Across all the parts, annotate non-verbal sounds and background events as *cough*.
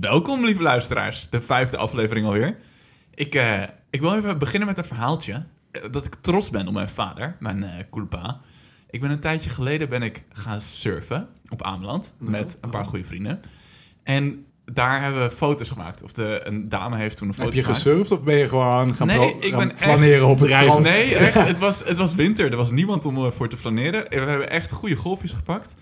Welkom, lieve luisteraars. De vijfde aflevering alweer. Ik, eh, ik wil even beginnen met een verhaaltje. eh, Dat ik trots ben op mijn vader, mijn culpa. Ik ben een tijdje geleden ben ik gaan surfen op Ameland met een paar goede vrienden. En daar hebben we foto's gemaakt. Of de, een dame heeft toen een foto Heb je gemaakt. gesurfd of ben je gewoon gaan, Nee, ik ben echt flaneren op het strand? Nee, echt. *laughs* Het was, het was winter. Er was niemand om voor te flaneren. We hebben echt goede golfjes gepakt.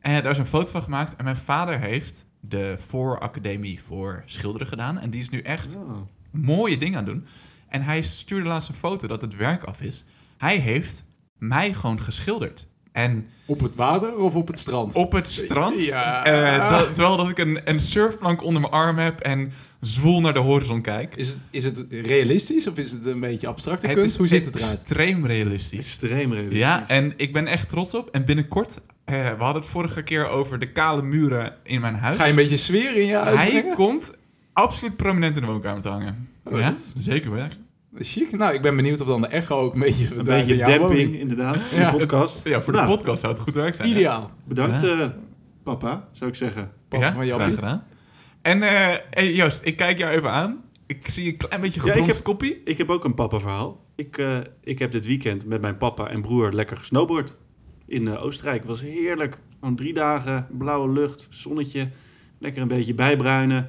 En daar is een foto van gemaakt. En mijn vader heeft de Vooracademie voor schilderen gedaan. En die is nu echt Oh. mooie dingen aan het doen. En hij stuurde laatst een foto dat het werk af is. Hij heeft mij gewoon geschilderd. En Op het water of op het strand? op het strand. Ja. eh, dat- terwijl dat ik een, een surfplank onder mijn arm heb en zwoel naar de horizon kijk. Is, het, is het realistisch of is het een beetje abstracte Het kunst? is Hoe ziet het eruit? extreem realistisch. Extreem realistisch. Ja, en ik ben echt trots op. En binnenkort, eh, we hadden het vorige keer over de kale muren in mijn huis. Ga je een beetje sfeer in je huis Hij brengen? komt absoluut prominent in de woonkamer te hangen. Oh, ja, zeker wel. Chic. Nou, ik ben benieuwd of dan de echo ook een beetje Een beetje demping, woning. inderdaad, in *laughs* Ja. de podcast. Ja, voor de Nou, podcast zou het goed werk zijn. hè? Ideaal. Bedankt, Ja. eh, papa, zou ik zeggen. Papa Ja, van graag Jappie. gedaan. En eh, hey, Joost, ik kijk jou even aan. Ik zie een klein beetje Ja, ik geblonst heb- koppie. Ik heb ook een papa-verhaal. Ik, eh, ik heb dit weekend met mijn papa en broer lekker gesnowboard. In eh, Oostenrijk. Het was heerlijk. Gewoon drie dagen, blauwe lucht, zonnetje. Lekker een beetje bijbruinen.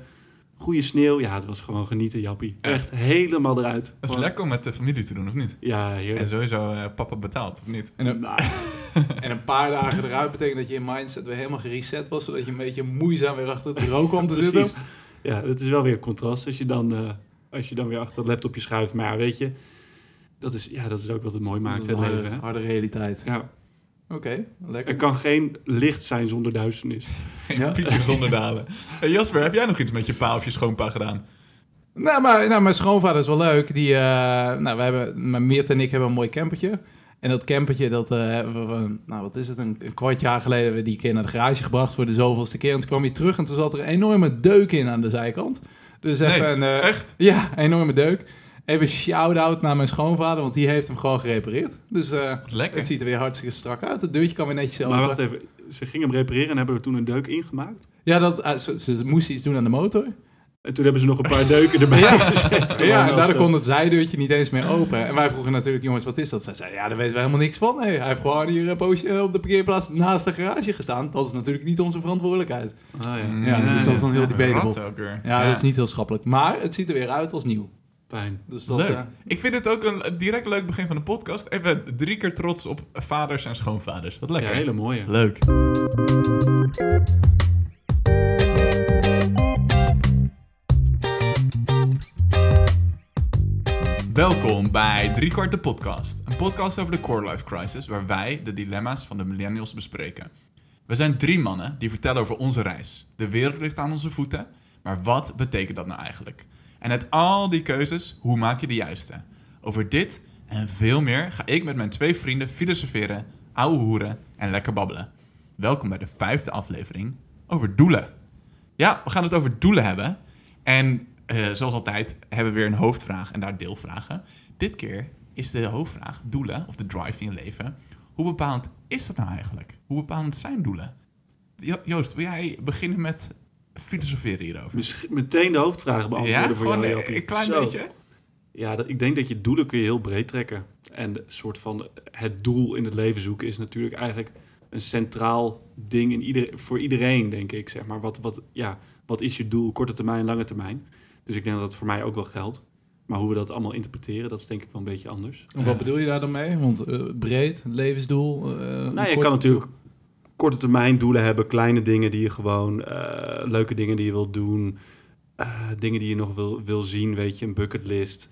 Goede sneeuw. Ja, het was gewoon genieten, Jappie. Echt helemaal eruit. Dat is lekker om met de familie te doen, of niet? Ja, En sowieso eh, papa betaalt, of niet? En een, Nou, *laughs* en een paar dagen eruit betekent dat je in mindset weer helemaal gereset was, zodat je een beetje moeizaam weer achter het bureau kwam te zitten. Ja, het is wel weer een contrast als je dan, eh, als je dan weer achter het laptopje schuift. Maar ja, weet je, dat is, ja, dat is ook wat het mooi maakt, Dat is het een harde, leven. Hè? harde realiteit. Ja. Oké, lekker. Er kan geen licht zijn zonder duisternis. Geen *laughs* Ja. piepje zonder dalen. Hey, Jasper, heb jij nog iets met je pa of je schoonpa gedaan? Nou, maar nou, mijn schoonvader is wel leuk. Die, eh, nou, we hebben, mijn Meert en ik hebben een mooi campertje. En dat campertje, dat eh, hebben we, van, nou wat is het, een, een kwart jaar geleden hebben we die keer naar de garage gebracht voor de zoveelste keer. En toen kwam hij terug en toen zat er een enorme deuk in aan de zijkant. Dus even Nee, een... eh, echt? Ja, een enorme deuk. Even shout-out naar mijn schoonvader, want die heeft hem gewoon gerepareerd. Dus eh, Lekker. het ziet er weer hartstikke strak uit. Het deurtje kan weer netjes open. Maar wacht even, ze gingen hem repareren en hebben er toen een deuk ingemaakt. Ja, dat, eh, ze, ze moesten iets doen aan de motor. En toen hebben ze nog een paar deuken erbij *laughs* Ja. gezet. *laughs* Ja, en daardoor eh, kon het zijdeurtje niet eens meer open. En wij vroegen natuurlijk, jongens, wat is dat? Zij zeiden, ja, daar weten we helemaal niks van. Hey, hij heeft gewoon hier een poosje op de parkeerplaats naast de garage gestaan. Dat is natuurlijk niet onze verantwoordelijkheid. Ah, ja. Ja, dus dat is dan heel Ja, debatable. Ja, dat is niet heel schappelijk. Maar het ziet er weer uit als nieuw. Fijn. Dus dat, Leuk. eh, Ik vind het ook een direct leuk begin van de podcast. Even drie keer trots op vaders en schoonvaders. Wat lekker. Ja, hele mooie. Leuk. Welkom bij Driekwart de podcast. Een podcast over de core life crisis waar wij de dilemma's van de millennials bespreken. We zijn drie mannen die vertellen over onze reis. De wereld ligt aan onze voeten, maar wat betekent dat nou eigenlijk? En uit al die keuzes, hoe maak je de juiste? Over dit en veel meer ga ik met mijn twee vrienden filosoferen, ouwe hoeren en lekker babbelen. Welkom bij de vijfde aflevering over doelen. Ja, we gaan het over doelen hebben. En eh, zoals altijd hebben we weer een hoofdvraag en daar deelvragen. Dit keer is de hoofdvraag doelen, of de drive in je leven. Hoe bepalend is dat nou eigenlijk? Hoe bepalend zijn doelen? Jo- Joost, wil jij beginnen met filosoferen hierover? Misschien meteen de hoofdvragen beantwoorden Ja, voor gewoon jou, een, Jappie. een klein Zo. beetje. Ja, dat, ik denk dat je doelen kun je heel breed trekken. En de soort van het doel in het leven zoeken is natuurlijk eigenlijk een centraal ding in ieder, voor iedereen, denk ik. Zeg maar. wat, wat, ja, wat is je doel, korte termijn, lange termijn? Dus ik denk dat dat voor mij ook wel geldt. Maar hoe we dat allemaal interpreteren, dat is denk ik wel een beetje anders. en wat bedoel je daar dan mee? Want eh, breed, levensdoel. eh, Nou, je kort- kan natuurlijk korte termijn doelen hebben, kleine dingen die je gewoon, eh, leuke dingen die je wilt doen, eh, dingen die je nog wil, wil zien, weet je, een bucketlist.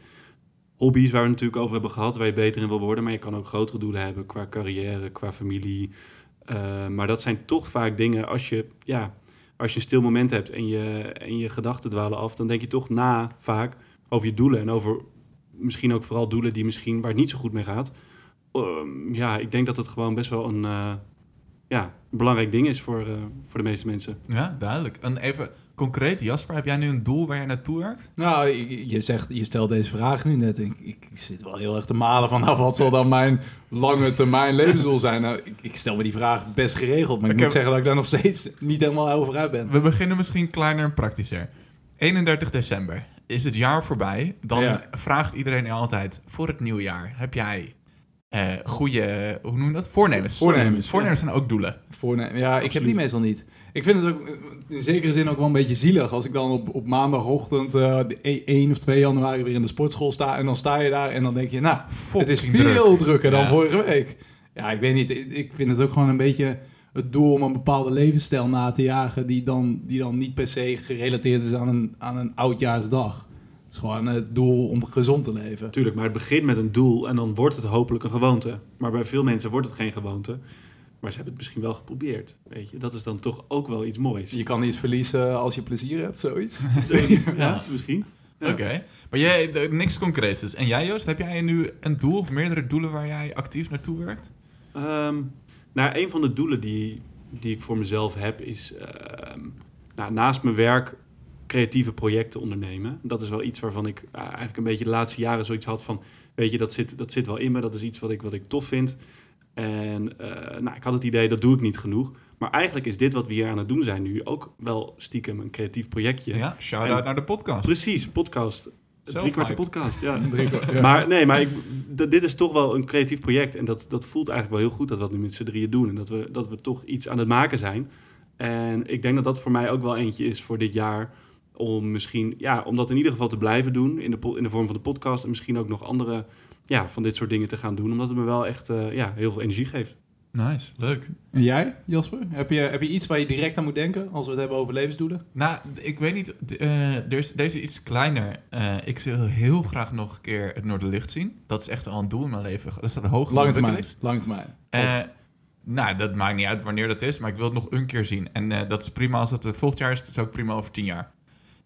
Hobby's waar we natuurlijk over hebben gehad, waar je beter in wil worden, maar je kan ook grotere doelen hebben qua carrière, qua familie. Eh, maar dat zijn toch vaak dingen, als je, ja, als je een stil moment hebt en je, en je gedachten dwalen af, dan denk je toch na vaak over je doelen en over misschien ook vooral doelen die misschien waar het niet zo goed mee gaat. Ehm, ja, ik denk dat het gewoon best wel een, ja, een belangrijk ding is voor, eh, voor de meeste mensen. Ja, duidelijk. En even concreet, Jasper, heb jij nu een doel waar jij naartoe werkt? Nou, je, je zegt, je stelt deze vraag nu net. Ik, ik, ik zit wel heel erg te malen van, nou, wat zal dan mijn lange termijn levensdoel zijn? Nou, ik, ik stel me die vraag best geregeld, maar ik, Ik moet heb- zeggen dat ik daar nog steeds niet helemaal over uit ben. We beginnen misschien kleiner en praktischer. 31 december is het jaar voorbij. Dan Ja. vraagt iedereen altijd voor het nieuwjaar: heb jij eh goede, hoe noem je dat? Voornemens. Voornemens, Voornemens zijn ook doelen. Ja, ik heb die meestal niet. Ik vind het ook eh, in zekere zin ook wel een beetje zielig als ik dan op, op maandagochtend eh, de e- 1 of 2 januari weer in de sportschool sta en dan sta je daar en dan denk je, nou, het is veel druk. drukker dan Ja. vorige week. Ja, ik weet niet. Ik, ik vind het ook gewoon een beetje het doel om een bepaalde levensstijl na te jagen die dan, die dan niet per se gerelateerd is aan een, aan een oudjaarsdag. Is gewoon het doel om gezond te leven. Tuurlijk, maar het begint met een doel en dan wordt het hopelijk een gewoonte. Maar bij veel mensen wordt het geen gewoonte. Maar ze hebben het misschien wel geprobeerd. Weet je, dat is dan toch ook wel iets moois. Je kan iets verliezen als je plezier hebt, zoiets. *laughs* Zoiets, *laughs* ja, misschien. Ja. Oké. Maar jij, de- niks concreets dus. En jij, Joost, heb jij nu een doel of meerdere doelen waar jij actief naartoe werkt? Ehm, nou, een van de doelen die, die ik voor mezelf heb is ehm, nou, naast mijn werk creatieve projecten ondernemen. Dat is wel iets waarvan ik eh, eigenlijk een beetje de laatste jaren zoiets had van, weet je, dat zit, dat zit wel in me. Dat is iets wat ik, wat ik tof vind. En eh, nou, ik had het idee, dat doe ik niet genoeg. Maar eigenlijk is dit wat we hier aan het doen zijn nu ook wel stiekem een creatief projectje. Ja, shout-out naar de podcast. Precies, podcast. Drie kwart podcast, *laughs* ja. Maar nee, maar ik, dit is toch wel een creatief project. En dat, dat voelt eigenlijk wel heel goed dat we dat nu met z'n drieën doen. En dat we, dat we toch iets aan het maken zijn. En ik denk dat dat voor mij ook wel eentje is voor dit jaar. Om misschien, ja, om dat in ieder geval te blijven doen in de, in de vorm van de podcast. En misschien ook nog andere, ja, van dit soort dingen te gaan doen. Omdat het me wel echt, eh, ja, heel veel energie geeft. Nice, leuk. En jij, Jasper? Heb je, heb je iets waar je direct aan moet denken als we het hebben over levensdoelen? Nou, ik weet niet, eh, er is, deze is iets kleiner. Eh, ik wil heel graag nog een keer het Noorderlicht zien. Dat is echt al een doel in mijn leven. Dat staat hoog op Lange termijn. bucketlist. Lange termijn. Eh, nou, dat maakt niet uit wanneer dat is, maar ik wil het nog een keer zien. En eh, dat is prima als dat volgend jaar is, dat is ook prima over tien jaar.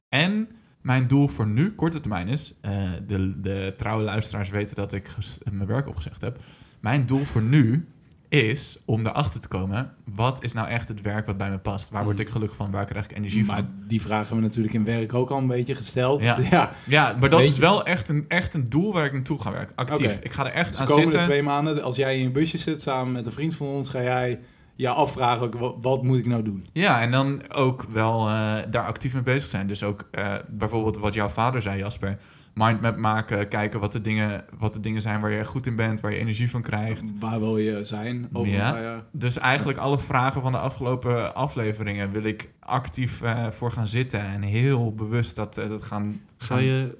En mijn doel voor nu, korte termijn is, eh, de, de trouwe luisteraars weten dat ik mijn werk opgezegd heb. Mijn doel voor nu is om erachter te komen, wat is nou echt het werk wat bij me past? Waar word ik gelukkig van? Waar krijg ik energie van? Maar die vragen hebben we natuurlijk in werk ook al een beetje gesteld. Ja. *laughs* ja. Ja, maar dat is wel echt een, echt een doel waar ik naartoe ga werken. Actief. Ik ga er echt Dus aan de komende zitten. twee maanden, als jij in een busje zit samen met een vriend van ons, ga jij je afvragen, ook, wat, wat moet ik nou doen? Ja, en dan ook wel eh, daar actief mee bezig zijn. Dus ook eh, bijvoorbeeld wat jouw vader zei, Jasper. Mindmap maken, kijken wat de, dingen, wat de dingen zijn waar je goed in bent, waar je energie van krijgt. Waar wil je zijn over Ja. Dus eigenlijk alle vragen van de afgelopen afleveringen wil ik actief eh, voor gaan zitten en heel bewust dat, dat gaan... Zou je,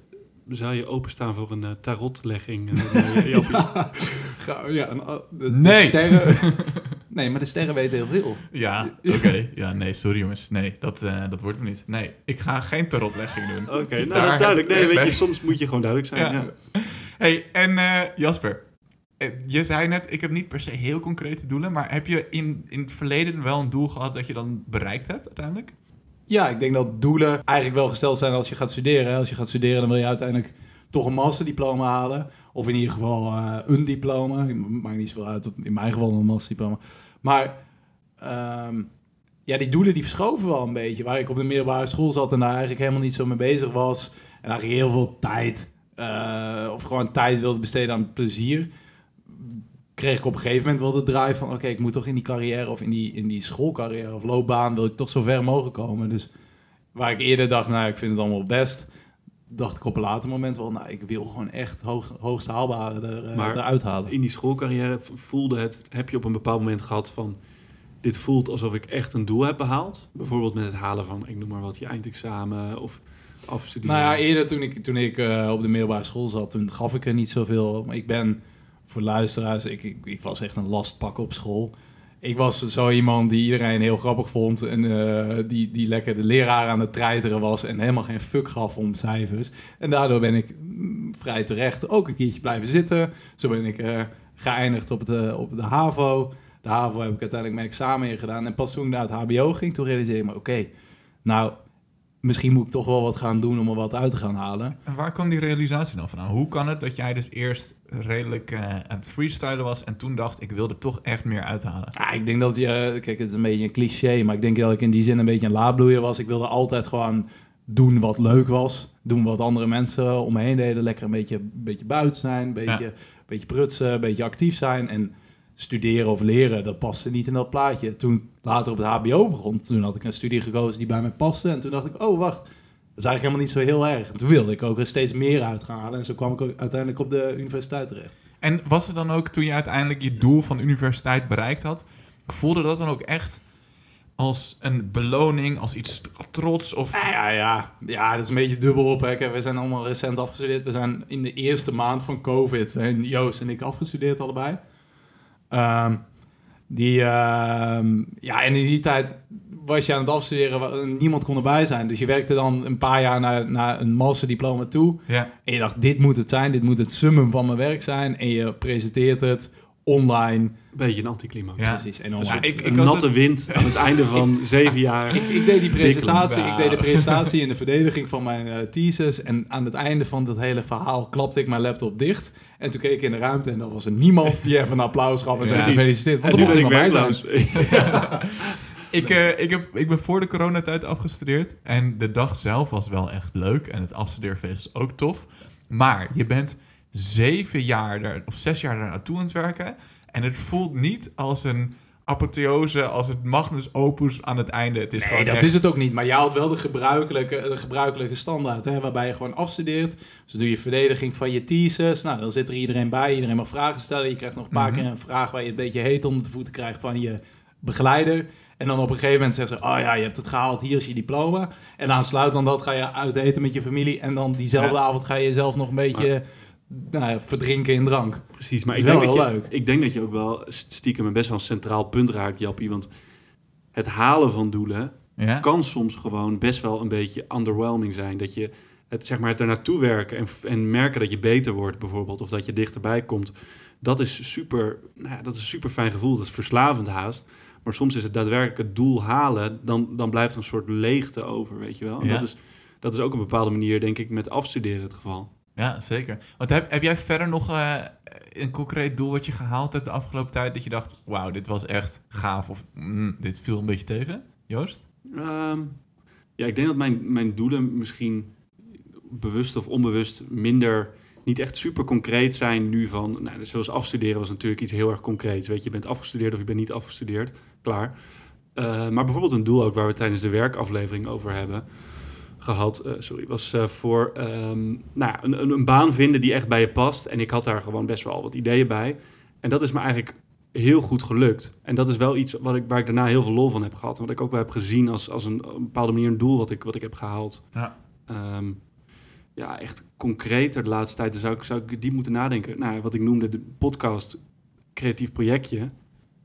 zou je openstaan voor een tarotlegging? *laughs* eh, ja, de Nee. sterren... *laughs* nee, maar de sterren weten heel veel. Ja, *laughs* oké. Ja, nee, sorry jongens. Nee, dat, eh, dat wordt hem niet. Nee, ik ga geen tarotlegging doen. Oké, nou dat is duidelijk. Nee, weet je, soms moet je gewoon duidelijk zijn. Ja. Ja. Hey, en eh, Jasper, eh, je zei net, ik heb niet per se heel concrete doelen, maar heb je in, in het verleden wel een doel gehad dat je dan bereikt hebt uiteindelijk? Ja, ik denk dat doelen eigenlijk wel gesteld zijn als je gaat studeren. Als je gaat studeren, dan wil je uiteindelijk toch een masterdiploma halen. Of in ieder geval eh, een diploma. Maakt niet zoveel uit, in mijn geval een masterdiploma. Maar ehm, ja, die doelen die verschoven wel een beetje. Waar ik op de middelbare school zat en daar eigenlijk helemaal niet zo mee bezig was. En eigenlijk heel veel tijd, eh, of gewoon tijd wilde besteden aan plezier. Kreeg ik op een gegeven moment wel de drive van... oké, ik moet toch in die carrière of in die, in die schoolcarrière of loopbaan... wil ik toch zo ver mogelijk komen. Dus waar ik eerder dacht, nou, ik vind het allemaal best... dacht ik op een later moment wel... nou, ik wil gewoon echt hoog, hoogst haalbare er, eh, Maar eruit halen. In die schoolcarrière voelde het, heb je op een bepaald moment gehad van... dit voelt alsof ik echt een doel heb behaald? Bijvoorbeeld met het halen van, ik noem maar wat, je eindexamen of afstuderen. Nou ja, eerder toen ik, toen ik eh, op de middelbare school zat, toen gaf ik er niet zoveel. Maar ik ben voor luisteraars, ik, ik, ik was echt een lastpak op school. Ik was zo iemand die iedereen heel grappig vond en eh, die, die lekker de leraar aan het treiteren was en helemaal geen fuck gaf om cijfers. En daardoor ben ik mm, vrij terecht ook een keertje blijven zitten. Zo ben ik eh, geëindigd op de, op de HAVO. De HAVO heb ik uiteindelijk mijn examen in gedaan. En pas toen ik naar het HBO ging, toen realiseerde ik me, oké, nou, misschien moet ik toch wel wat gaan doen om er wat uit te gaan halen. En waar kwam die realisatie dan vandaan? Hoe kan het dat jij dus eerst redelijk eh, aan het freestylen was en toen dacht ik wil er toch echt meer uithalen? Ik denk dat je, kijk, het is een beetje een cliché, maar ik denk dat ik in die zin een beetje een laadbloeier was. Ik wilde altijd gewoon doen wat leuk was. Doen wat andere mensen om me heen deden. Lekker een beetje, een beetje buiten zijn, een beetje, Ja. beetje prutsen, een beetje actief zijn. En studeren of leren, dat paste niet in dat plaatje. Toen later op het HBO begon, toen had ik een studie gekozen die bij mij paste. En toen dacht ik, oh wacht, dat is eigenlijk helemaal niet zo heel erg. En toen wilde ik ook er steeds meer uit gaan halen. En zo kwam ik ook uiteindelijk op de universiteit terecht. En was het dan ook toen je uiteindelijk je doel van de universiteit bereikt had, voelde dat dan ook echt als een beloning, als iets trots of... Ja, ja, ja. ja, dat is een beetje dubbel op. Hè. We zijn allemaal recent afgestudeerd. We zijn in de eerste maand van COVID, zijn Joost en ik afgestudeerd allebei. Ehm, die, ehm, ja, en in die tijd was je aan het afstuderen, niemand kon erbij zijn. Dus je werkte dan een paar jaar naar, naar een masterdiploma toe. Ja, En je dacht, dit moet het zijn, dit moet het summum van mijn werk zijn. En je presenteert het online. Een beetje een anticlimax. Ja. Precies, enorm. Ja, ik- een had natte het- wind aan het einde van *laughs* zeven jaar. Ik, ik deed die presentatie, ik deed de presentatie in de verdediging van mijn eh, thesis. En aan het einde van dat hele verhaal klapte ik mijn laptop dicht. En toen keek ik in de ruimte en dan was er niemand die even een applaus gaf en zei gefeliciteerd. Want en nu mocht ben ik bij zijn. *laughs* *laughs* ik, eh, ik, heb, ik ben voor de coronatijd afgestudeerd en de dag zelf was wel echt leuk en het afstudeerfeest is ook tof. Maar je bent zeven jaar of zes jaar daar naartoe aan het werken en het voelt niet als een apotheose, als het magnus opus aan het einde. Het is Nee, dat echt- is het ook niet. Maar jij had wel de gebruikelijke, de gebruikelijke standaard, hè, waarbij je gewoon afstudeert. Dus dan doe je verdediging van je thesis. Nou, dan zit er iedereen bij. Iedereen mag vragen stellen. Je krijgt nog een paar Mhm. keer een vraag waar je een beetje heet onder de voeten krijgt van je begeleider. En dan op een gegeven moment zeggen ze, oh ja, je hebt het gehaald, hier is je diploma. En aansluit dan dat ga je uit eten met je familie. En dan diezelfde Ja. avond ga je jezelf nog een beetje nou, ja, verdrinken in drank. Precies, maar Is ik wel denk, dat je, leuk. ik denk dat je ook wel stiekem een best wel een centraal punt raakt, Jappie. Want het halen van doelen Ja? kan soms gewoon best wel een beetje underwhelming zijn. Dat je het, zeg maar, het er naartoe werken en, en merken dat je beter wordt bijvoorbeeld. Of dat je dichterbij komt. Dat is super, nou ja, dat is een super fijn gevoel. Dat is verslavend haast. Maar soms is het daadwerkelijk het doel halen. Dan, dan blijft er een soort leegte over, weet je wel. En Ja. dat, is, dat is ook op een bepaalde manier, denk ik, met afstuderen het geval. Ja, zeker. Want heb, heb jij verder nog eh, een concreet doel wat je gehaald hebt de afgelopen tijd? Dat je dacht, wauw, dit was echt gaaf. Of mm, dit viel een beetje tegen, Joost? Ehm, ja, ik denk dat mijn, mijn doelen misschien bewust of onbewust minder, niet echt super concreet zijn nu van, nou, dus zoals afstuderen was natuurlijk iets heel erg concreets. Weet je, je bent afgestudeerd of je bent niet afgestudeerd, klaar. Eh, maar bijvoorbeeld een doel ook waar we tijdens de werkaflevering over hebben gehad, eh, sorry, was eh, voor ehm, nou, een, een, een baan vinden die echt bij je past. En ik had daar gewoon best wel wat ideeën bij. En dat is me eigenlijk heel goed gelukt. En dat is wel iets wat ik, waar ik daarna heel veel lol van heb gehad. En wat ik ook wel heb gezien als, als een, bepaalde manier een doel wat ik, wat ik heb gehaald. Ja. Ehm, ja, echt concreter de laatste tijd dan zou ik, zou ik diep moeten nadenken. Nou, wat ik noemde de podcast creatief projectje.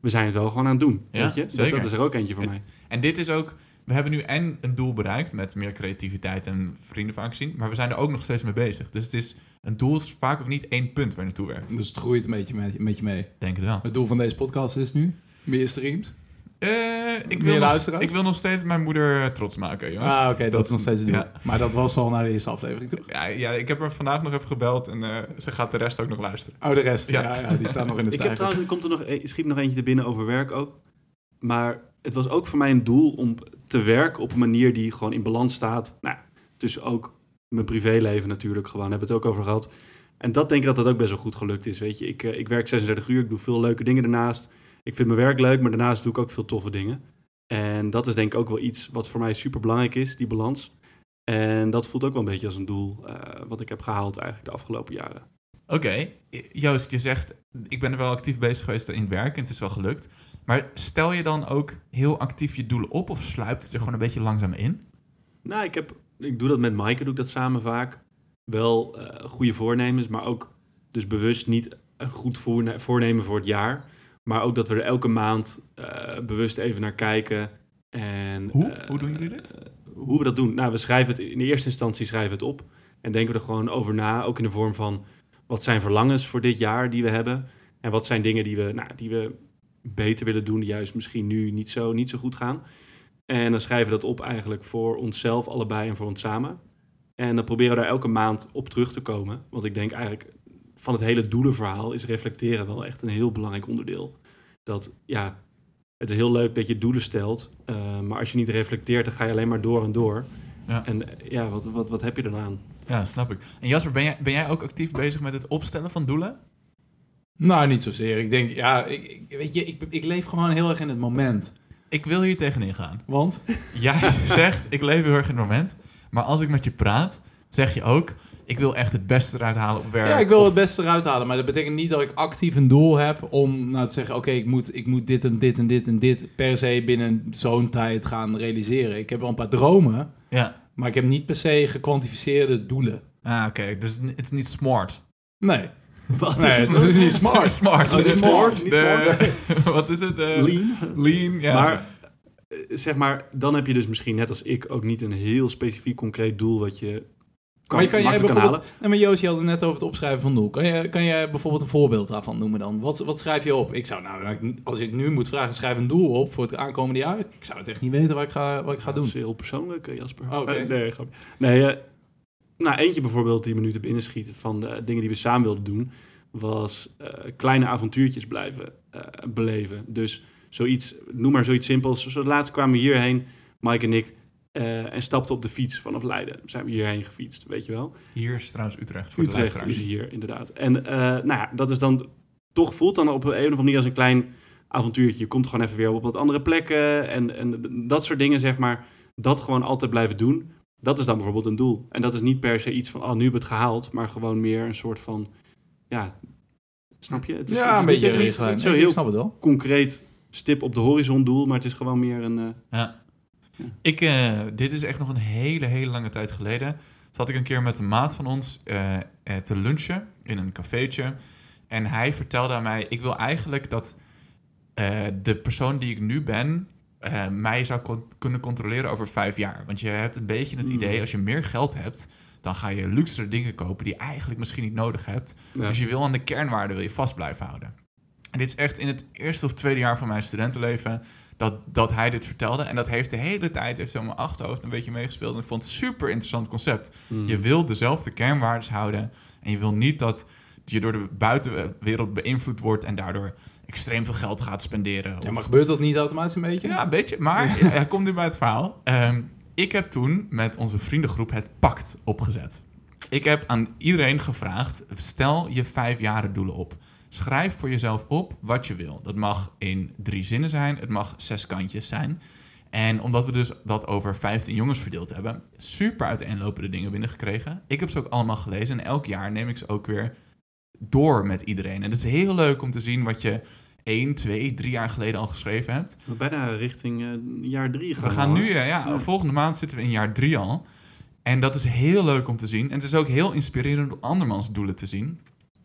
We zijn het wel gewoon aan het doen. Ja, weet je? Dat, is er ook eentje voor En- mij. En dit is ook, we hebben nu en een doel bereikt met meer creativiteit en vrienden vaak zien, maar we zijn er ook nog steeds mee bezig. Dus het is, een doel is vaak ook niet één punt waar je naartoe werkt. Dus het groeit een beetje met, met je mee. Denk het wel. Het doel van deze podcast is nu meer streams. Eh, ik, Meer wil nog, ik wil nog steeds mijn moeder eh, trots maken, jongens. Ah, oké, dat, is nog steeds het doel. Ja. Maar dat was al naar de eerste aflevering, toch? Ja, ja, ik heb haar vandaag nog even gebeld en eh, ze gaat de rest ook nog luisteren. Oh, de rest. Ja. Ja, ja, die staan nog in de *laughs* Ik heb stijger. trouwens, er komt er nog, e- schiet nog eentje er binnen over werk ook. Maar het was ook voor mij een doel om te werken op een manier die gewoon in balans staat. Nou, tussen ook mijn privéleven natuurlijk gewoon, hebben we het ook over gehad. En dat denk ik dat dat ook best wel goed gelukt is. Weet je, ik, eh, ik werk 36 uur, ik doe veel leuke dingen daarnaast. Ik vind mijn werk leuk, maar daarnaast doe ik ook veel toffe dingen. En dat is denk ik ook wel iets wat voor mij super belangrijk is, die balans. En dat voelt ook wel een beetje als een doel eh, wat ik heb gehaald eigenlijk de afgelopen jaren. Oké, Joost, je zegt, ik ben er wel actief bezig geweest in werk en het is wel gelukt. Maar stel je dan ook heel actief je doelen op of sluipt het er gewoon een beetje langzaam in? Nou, ik, heb, ik doe dat met Maaike, doe ik dat samen vaak. Wel eh, goede voornemens, maar ook dus bewust niet een goed voorne- voornemen voor het jaar. Maar ook dat we er elke maand eh, bewust even naar kijken. En, Hoe? eh, Hoe doen jullie dit? hoe we dat doen? Nou, we schrijven het in de eerste instantie schrijven we het op. En denken we er gewoon over na, ook in de vorm van... wat zijn verlangens voor dit jaar die we hebben? En wat zijn dingen die we, nou, die we beter willen doen... die juist misschien nu niet zo, niet zo goed gaan? En dan schrijven we dat op eigenlijk voor onszelf allebei en voor ons samen. En dan proberen we daar elke maand op terug te komen. Want ik denk eigenlijk van het hele doelenverhaal is reflecteren wel echt een heel belangrijk onderdeel. Dat ja, het is heel leuk dat je doelen stelt. eh, maar als je niet reflecteert, dan ga je alleen maar door en door. Ja. En eh, ja, wat, wat, wat heb je dan aan? Ja, snap ik. En Jasper, ben jij, ben jij ook actief bezig met het opstellen van doelen? Nou, niet zozeer. Ik denk, ja, ik, ik- weet je, ik, ik leef gewoon heel erg in het moment. Ik wil hier tegenin gaan. Want? Jij *laughs* zegt, ik leef heel erg in het moment. Maar als ik met je praat, zeg je ook, ik wil echt het beste eruit halen op werk. Ja, ik wil Of- het beste eruit halen. Maar dat betekent niet dat ik actief een doel heb om nou te zeggen... oké, ik, moet, ik moet dit en dit en dit en dit per se binnen zo'n tijd gaan realiseren. Ik heb wel een paar dromen, Ja. maar ik heb niet per se gekwantificeerde doelen. Ah, oké. Dus het is niet smart. Nee. *laughs* Wat Nee, het is niet smart. *laughs* smart. Oh, het is smart, niet De- *laughs* wat is het? Lean. Lean, ja. Maar eh, zeg maar, dan heb je dus misschien net als ik ook niet een heel specifiek concreet doel wat je kan, maar kan jij bijvoorbeeld... halen. Nee, maar Joost, je had het net over het opschrijven van doel. Kan je, kan jij bijvoorbeeld een voorbeeld daarvan noemen dan? Wat, wat schrijf je op? Ik zou nou, als ik nu moet vragen, schrijf een doel op voor het aankomende jaar. Ik zou het echt niet weten wat ik ga, wat ik ga Dat doen. is heel persoonlijk, eh, Jasper. Oh. Eh, nee, grapje. Nee, eh, nou, eentje bijvoorbeeld die me nu te binnen schiet van de dingen die we samen wilden doen, was eh, kleine avontuurtjes blijven eh, beleven. Dus zoiets, noem maar zoiets simpels. Zo laatst kwamen we hierheen, Mike en ik, eh, en stapten op de fiets vanaf Leiden. Zijn we hierheen gefietst, weet je wel. Hier is trouwens Utrecht voor de Utrecht luisteraars. is hier, inderdaad. En nou ja, dat is dan toch voelt dan op een of andere manier als een klein avontuurtje. Je komt gewoon even weer op wat andere plekken en, en dat soort dingen, zeg maar. Dat gewoon altijd blijven doen. Dat is dan bijvoorbeeld een doel. En dat is niet per se iets van, oh, nu hebben we het gehaald. Maar gewoon meer een soort van, ja, snap je? Het is, het Ja, is een beetje niet, niet, zo Ik heel snap het wel. concreet stip op de horizon doel. Maar het is gewoon meer een... eh, Ja. Ik, eh, dit is echt nog een hele, hele lange tijd geleden. Toen had ik een keer met een maat van ons eh, eh, te lunchen in een cafeetje. En hij vertelde aan mij, ik wil eigenlijk dat eh, de persoon die ik nu ben... eh, mij zou kunnen controleren over vijf jaar. Want je hebt een beetje het Hmm. idee, als je meer geld hebt... dan ga je luxere dingen kopen die je eigenlijk misschien niet nodig hebt. ja. Dus je wil aan de kernwaarden wil je vast blijven houden. En dit is echt in het eerste of tweede jaar van mijn studentenleven dat, dat hij dit vertelde. En dat heeft de hele tijd heeft zo mijn achterhoofd een beetje meegespeeld. En ik vond het een super interessant concept. Hmm. Je wil dezelfde kernwaarden houden. En je wil niet dat je door de buitenwereld beïnvloed wordt en daardoor extreem veel geld gaat spenderen. Ja, maar gebeurt dat niet automatisch een beetje? ja, een beetje. Maar *laughs* hij komt nu bij het verhaal. Ehm, ik heb toen met onze vriendengroep het pact opgezet. Ik heb aan iedereen gevraagd: stel je vijfjaren doelen op. Schrijf voor jezelf op wat je wil. Dat mag in drie zinnen zijn, het mag zes kantjes zijn. En omdat we dus dat over 15 jongens verdeeld hebben, super uiteenlopende dingen binnengekregen. Ik heb ze ook allemaal gelezen en elk jaar neem ik ze ook weer door met iedereen. En het is heel leuk om te zien wat je één, twee, drie jaar geleden al geschreven hebt. Bijna richting eh, jaar drie gaan We gaan al, nu, eh, ja, Ja. volgende maand zitten we in jaar drie al. En dat is heel leuk om te zien. En het is ook heel inspirerend om andermans doelen te zien. En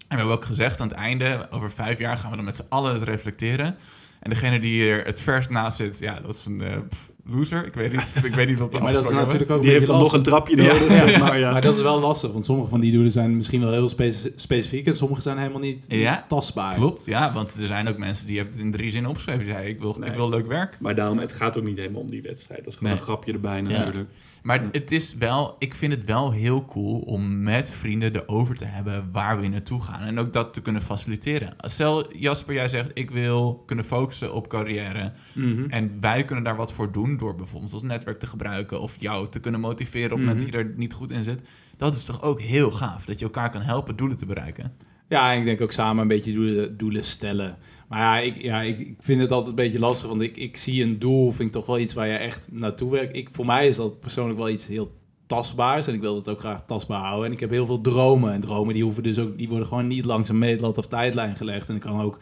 we hebben ook gezegd aan het einde, over vijf jaar gaan we dan met z'n allen het reflecteren. En degene die er het verst naast zit, ja, dat is een eh, pff, loser. Ik weet niet, ik weet niet wat de Ja, maar dat is natuurlijk ook Die een heeft dan nog een trapje nodig, Ja. maar. Ja. Maar dat is wel lastig, want sommige van die doelen zijn misschien wel heel speci- specifiek en sommige zijn helemaal niet Ja, tastbaar. Klopt, ja, want er zijn ook mensen die hebben het in drie zinnen opgeschreven. Die zeiden, ik wil, Nee. ik wil leuk werk. Maar daarom, het gaat ook niet helemaal om die wedstrijd. Dat is gewoon Nee. een grapje erbij natuurlijk. Maar het is wel, ik vind het wel heel cool om met vrienden erover te hebben waar we naartoe gaan. En ook dat te kunnen faciliteren. Stel, Jasper, jij zegt ik wil kunnen focussen op carrière. Mhm. En wij kunnen daar wat voor doen door bijvoorbeeld ons netwerk te gebruiken. Of jou te kunnen motiveren op het moment Mhm. dat je er niet goed in zit. Dat is toch ook heel gaaf. Dat je elkaar kan helpen doelen te bereiken. Ja, en ik denk ook samen een beetje doelen, doelen stellen. Maar ja, ik, ja ik, ik vind het altijd een beetje lastig, want ik, ik zie een doel, vind ik toch wel iets waar je echt naartoe werkt. Ik, voor mij is dat persoonlijk wel iets heel tastbaars en ik wil dat ook graag tastbaar houden. En ik heb heel veel dromen en dromen die, hoeven dus ook, die worden gewoon niet langs een meetlat of tijdlijn gelegd. En ik kan ook,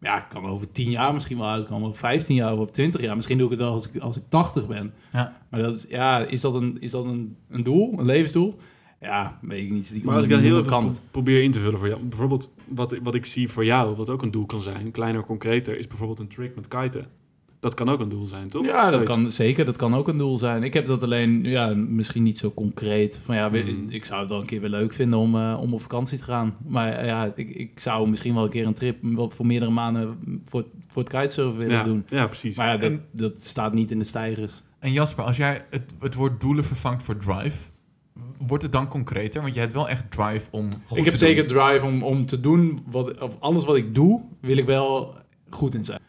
ja, ik kan over 10 jaar misschien wel uitkomen, of 15 jaar of 20 jaar. Misschien doe ik het wel als ik, als ik 80 ben. Ja. Maar dat is, ja, is dat, een, is dat een, een doel, een levensdoel? Ja, weet ik niet. Die Maar als ik dan heel even kan pro- probeer in te vullen voor jou. Bijvoorbeeld, wat, wat ik zie voor jou, wat ook een doel kan zijn, kleiner, concreter, is bijvoorbeeld een trick met kiten. Dat kan ook een doel zijn, toch? Ja, dat kan zeker. Dat kan ook een doel zijn. Ik heb dat alleen, ja, misschien niet zo concreet. Van ja, Mm. ik zou het wel een keer weer leuk vinden om, eh, om op vakantie te gaan. Maar eh, ja, ik, ik zou misschien wel een keer een trip voor meerdere maanden voor, voor het kitesurfen willen ja, doen. ja, precies. Maar ja, dat, En- dat staat niet in de stijgers. En Jasper, als jij het, het woord doelen vervangt voor drive, wordt het dan concreter? Want je hebt wel echt drive om goed ik heb te zeker doen. drive om, om te doen, wat, of alles wat ik doe, wil ik wel goed in zijn.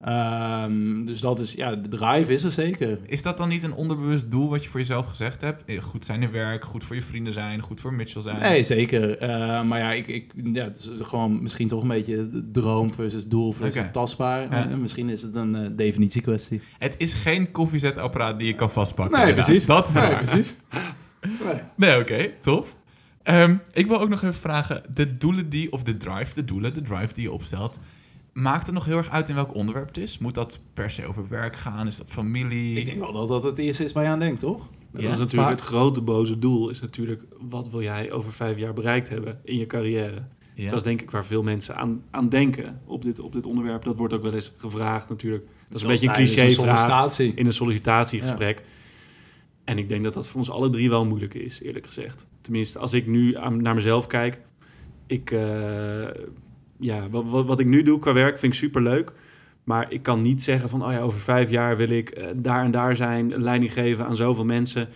Ehm, dus dat is, ja, de drive is er zeker. Is dat dan niet een onderbewust doel wat je voor jezelf gezegd hebt? Eh, Goed zijn in werk, goed voor je vrienden zijn, goed voor Mitchell zijn. Nee, zeker. Eh, maar ja, ik, ik, ja, het is gewoon misschien toch een beetje droom versus doel versus tastbaar. Ja. Eh, misschien is het een eh, definitiekwestie. Het is geen koffiezetapparaat die je kan vastpakken. Nee, inderdaad. precies. Dat is Nee, waar. precies. *laughs* Nee. Nee, oké, tof. Ehm, ik wil ook nog even vragen, de doelen die, of de drive, de doelen, de drive die je opstelt, maakt het nog heel erg uit in welk onderwerp het is? Moet dat per se over werk gaan? Is dat familie? Ik denk wel dat dat het eerste is waar je aan denkt, toch? Dat Ja, is natuurlijk vaak. het grote boze doel. Is natuurlijk, wat wil jij over vijf jaar bereikt hebben in je carrière? Ja. Dat is denk ik waar veel mensen aan, aan denken op dit, op dit onderwerp. Dat wordt ook wel eens gevraagd natuurlijk. Dat is een beetje een cliché tijdens een sollicitatie. in een sollicitatiegesprek. En ik denk dat dat voor ons alle drie wel moeilijk is, eerlijk gezegd. Tenminste, als ik nu aan, naar mezelf kijk. Ik, eh, ja, wat, wat, wat ik nu doe qua werk vind ik superleuk. Maar ik kan niet zeggen van, oh ja, over vijf jaar wil ik eh, daar en daar zijn, leiding geven aan zoveel mensen.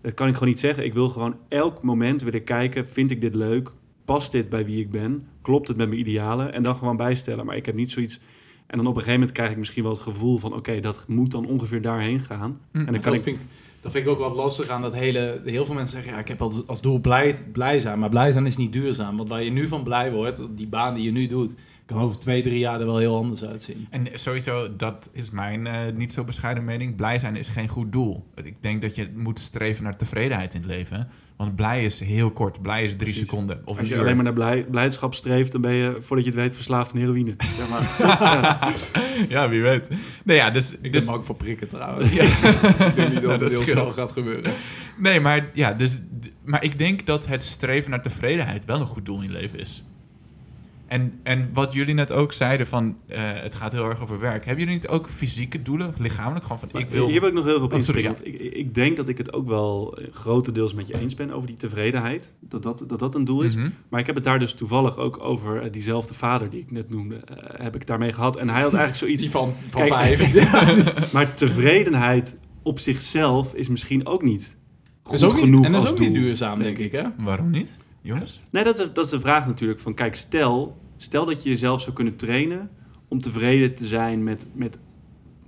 Dat kan ik gewoon niet zeggen. Ik wil gewoon elk moment wil ik kijken, vind ik dit leuk? Past dit bij wie ik ben? Klopt het met mijn idealen? En dan gewoon bijstellen. Maar ik heb niet zoiets... En dan op een gegeven moment krijg ik misschien wel het gevoel van... oké, dat moet dan ongeveer daarheen gaan. Hm. En dan kan dat, ik... vind ik, dat vind ik ook wat lastig aan dat hele... Heel veel mensen zeggen, ja, ik heb als, als doel blij, blij zijn. Maar blij zijn is niet duurzaam. Want waar je nu van blij wordt, die baan die je nu doet... kan over twee, drie jaar er wel heel anders uitzien. En sowieso, dat is mijn eh, niet zo bescheiden mening. Blij zijn is geen goed doel. Ik denk dat je moet streven naar tevredenheid in het leven. Want blij is heel kort. Blij is drie Precies. seconden. Of Als je uur. alleen maar naar blij, blijdschap streeft... dan ben je, voordat je het weet, verslaafd aan heroïne. *laughs* Zeg maar. Ja, wie weet. Nee, ja, dus, Ik dus ook voor prikken trouwens. Ja. *laughs* ik denk niet dat. *laughs* snel gaat gebeuren. *laughs* Nee, maar, ja, dus, maar ik denk dat het streven naar tevredenheid wel een goed doel in je leven is. En, en wat jullie net ook zeiden van eh, het gaat heel erg over werk. Hebben jullie niet ook fysieke doelen, lichamelijk? Gewoon van ik wil... Hier wil ik nog heel veel op Oh, sorry, want ik, ik denk dat ik het ook wel eh, grotendeels met je eens ben over die tevredenheid. Dat dat, dat, dat een doel is. Mhm. Maar ik heb het daar dus toevallig ook over eh, diezelfde vader die ik net noemde. heb ik daarmee gehad. En hij had eigenlijk zoiets... Die van, van Kijk, vijf. *laughs* Maar tevredenheid op zichzelf is misschien ook niet goed is ook niet, genoeg en dat is als ook niet duurzaam, denk ik, hè? Waarom niet, jongens? Nee, dat is, dat is de vraag natuurlijk. Van, kijk, stel, stel dat je jezelf zou kunnen trainen om tevreden te zijn met, met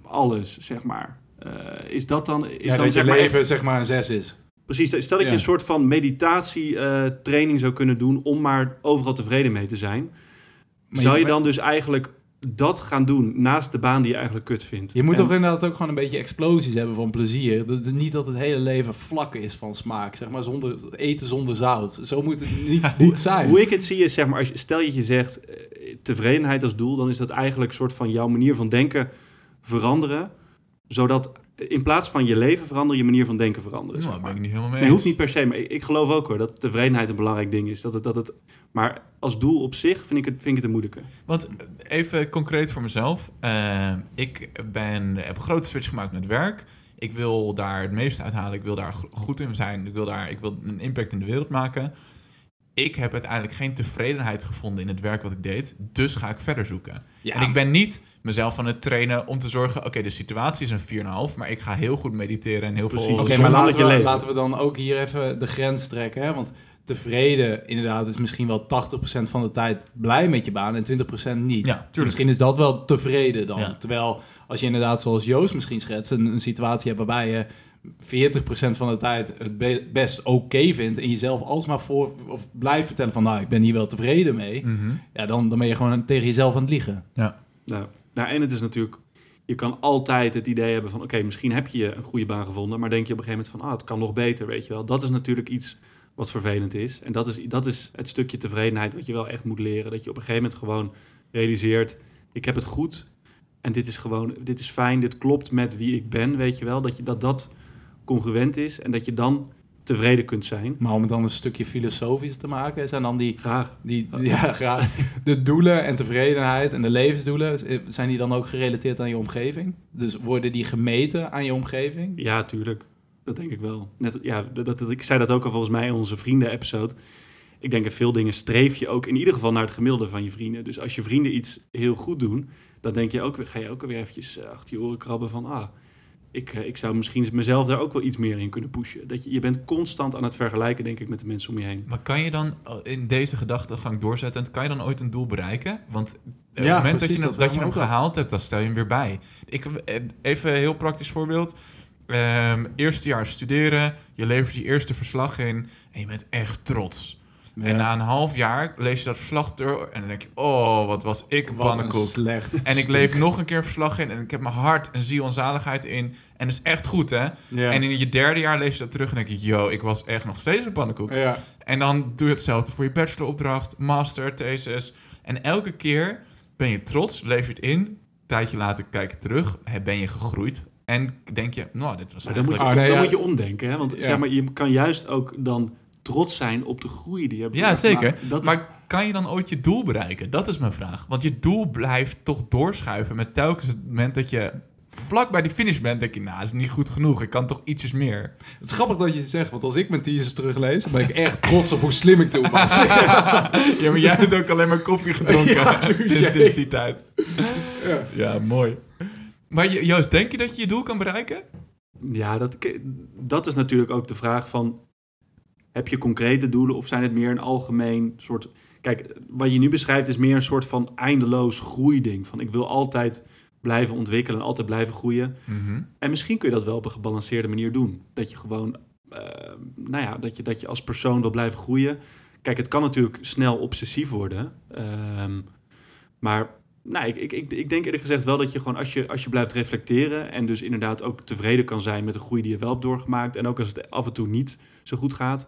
alles, zeg maar. Eh, is dat dan, is Ja, dan dat zeg je maar leven echt- zeg maar een zes is. precies, stel dat Ja. je een soort van meditatie eh, training zou kunnen doen om maar overal tevreden mee te zijn. Maar zou je dan dus eigenlijk dat gaan doen naast de baan die je eigenlijk kut vindt? Je moet En- toch inderdaad ook gewoon een beetje explosies hebben van plezier. Dat is niet dat het hele leven vlak is van smaak. Zeg maar zonder, eten zonder zout. Zo moet het niet, niet zijn. Hoe ik het zie is, zeg maar, als je, stel je je zegt eh, tevredenheid als doel, dan is dat eigenlijk een soort van jouw manier van denken veranderen, zodat in plaats van je leven veranderen, je manier van denken veranderen. Nou, zeg ben ik niet helemaal mee eens. hoeft niet per se, maar ik, ik geloof ook hoor dat tevredenheid een belangrijk ding is. Dat het, dat het, maar als doel op zich vind ik het, vind ik het een moeilijke. Want eh, even concreet voor mezelf. Eh, ik ben, heb een grote switch gemaakt met werk. Ik wil daar het meeste uithalen. Ik wil daar go- goed in zijn. Ik wil, daar, ik wil een impact in de wereld maken. Ik heb uiteindelijk geen tevredenheid gevonden in het werk wat ik deed. Dus ga ik verder zoeken. Ja. En ik ben niet mezelf aan het trainen om te zorgen... oké, de situatie is een 4,5... maar ik ga heel goed mediteren en heel Precies. veel... Oké, maar laten we, laten we dan ook hier even de grens trekken. Hè? Want tevreden, inderdaad, is misschien wel 80% van de tijd blij met je baan en 20% niet. Ja. Misschien is dat wel tevreden dan. Ja. Terwijl als je inderdaad, zoals Joost misschien schetst, een, een situatie hebt waarbij je 40% van de tijd het be- best oké vindt en jezelf alsmaar voor of blijft vertellen van nou, ik ben hier wel tevreden mee. Mhm. Ja, dan, dan ben je gewoon tegen jezelf aan het liegen. Ja. Nou, nou, en het is natuurlijk, je kan altijd het idee hebben van, oké, misschien heb je een goede baan gevonden, maar denk je op een gegeven moment van, ah, het kan nog beter, weet je wel. Dat is natuurlijk iets wat vervelend is. En dat is, dat is het stukje tevredenheid wat je wel echt moet leren. Dat je op een gegeven moment gewoon realiseert, ik heb het goed en dit is gewoon, dit is fijn, dit klopt met wie ik ben, weet je wel. Dat je, dat, dat congruent is en dat je dan tevreden kunt zijn. Maar om het dan een stukje filosofisch te maken, zijn dan die, Graag. die ja, graag, de doelen en tevredenheid en de levensdoelen, zijn die dan ook gerelateerd aan je omgeving? Dus worden die gemeten aan je omgeving? Ja, tuurlijk. Dat denk ik wel. Net, ja, dat, dat, ik zei dat ook al volgens mij in onze vrienden-episode. Ik denk in veel dingen streef je ook in ieder geval naar het gemiddelde van je vrienden. Dus als je vrienden iets heel goed doen, dan denk je ook, ga je ook weer eventjes eh, achter je oren krabben van... Ah, ik, eh, ik zou misschien mezelf daar ook wel iets meer in kunnen pushen. Dat je, je bent constant aan het vergelijken, denk ik, met de mensen om je heen. Maar kan je dan oh, in deze gedachtegang doorzetten, kan je dan ooit een doel bereiken? Want op het Ja, moment precies, dat je, hem- dat je hem gehaald hebt, dan stel je hem weer bij. Ik, eh, even een heel praktisch voorbeeld. Ehm, eerste jaar studeren, je levert je eerste verslag in en je bent echt trots. En na een half jaar lees je dat verslag door en dan denk je, oh, wat was ik een Wat een pannenkoek. slecht En ik leef nog een keer een verslag in en ik heb mijn hart en ziel en zaligheid in. En dat is echt goed, hè? Ja. En in je derde jaar lees je dat terug en denk je, yo, ik was echt nog steeds een pannenkoek. Ja. En dan doe je hetzelfde voor je bacheloropdracht, master, thesis. En elke keer ben je trots, lever je het in. Een tijdje later kijk je terug, ben je gegroeid. En denk je, nou, dit was Maar dan moet je, eigenlijk... Nee, dan moet je omdenken. Hè? Want Ja. zeg maar, je kan juist ook dan trots zijn op de groei die je hebt Ja, zeker. is- Maar kan je dan ooit je doel bereiken? Dat is mijn vraag. Want je doel blijft toch doorschuiven met telkens het moment dat je vlak bij die finish bent, denk je, nou, dat is niet goed genoeg. Ik kan toch ietsjes meer. Het is grappig dat je het zegt, want als ik mijn thesis teruglees, dan ben ik echt trots op hoe slim ik toen was. *laughs* Ja, maar jij hebt ook alleen maar koffie gedronken Ja, *laughs* sinds, die tijd. Ja. Ja, mooi. Maar Jo- Joost, denk je dat je je doel kan bereiken? Ja, dat, dat is natuurlijk ook de vraag van... Heb je concrete doelen of zijn het meer een algemeen soort... Kijk, wat je nu beschrijft is meer een soort van eindeloos groeiding. Van ik wil altijd blijven ontwikkelen, altijd blijven groeien. En misschien kun je dat wel op een gebalanceerde manier doen. Dat je gewoon, eh, nou ja, dat je, dat je als persoon wil blijven groeien. Kijk, het kan natuurlijk snel obsessief worden. Ehm, maar nou, ik, ik, ik, ik denk eerlijk gezegd wel dat je gewoon als je, als je blijft reflecteren... en dus inderdaad ook tevreden kan zijn met de groei die je wel hebt doorgemaakt... en ook als het af en toe niet zo goed gaat...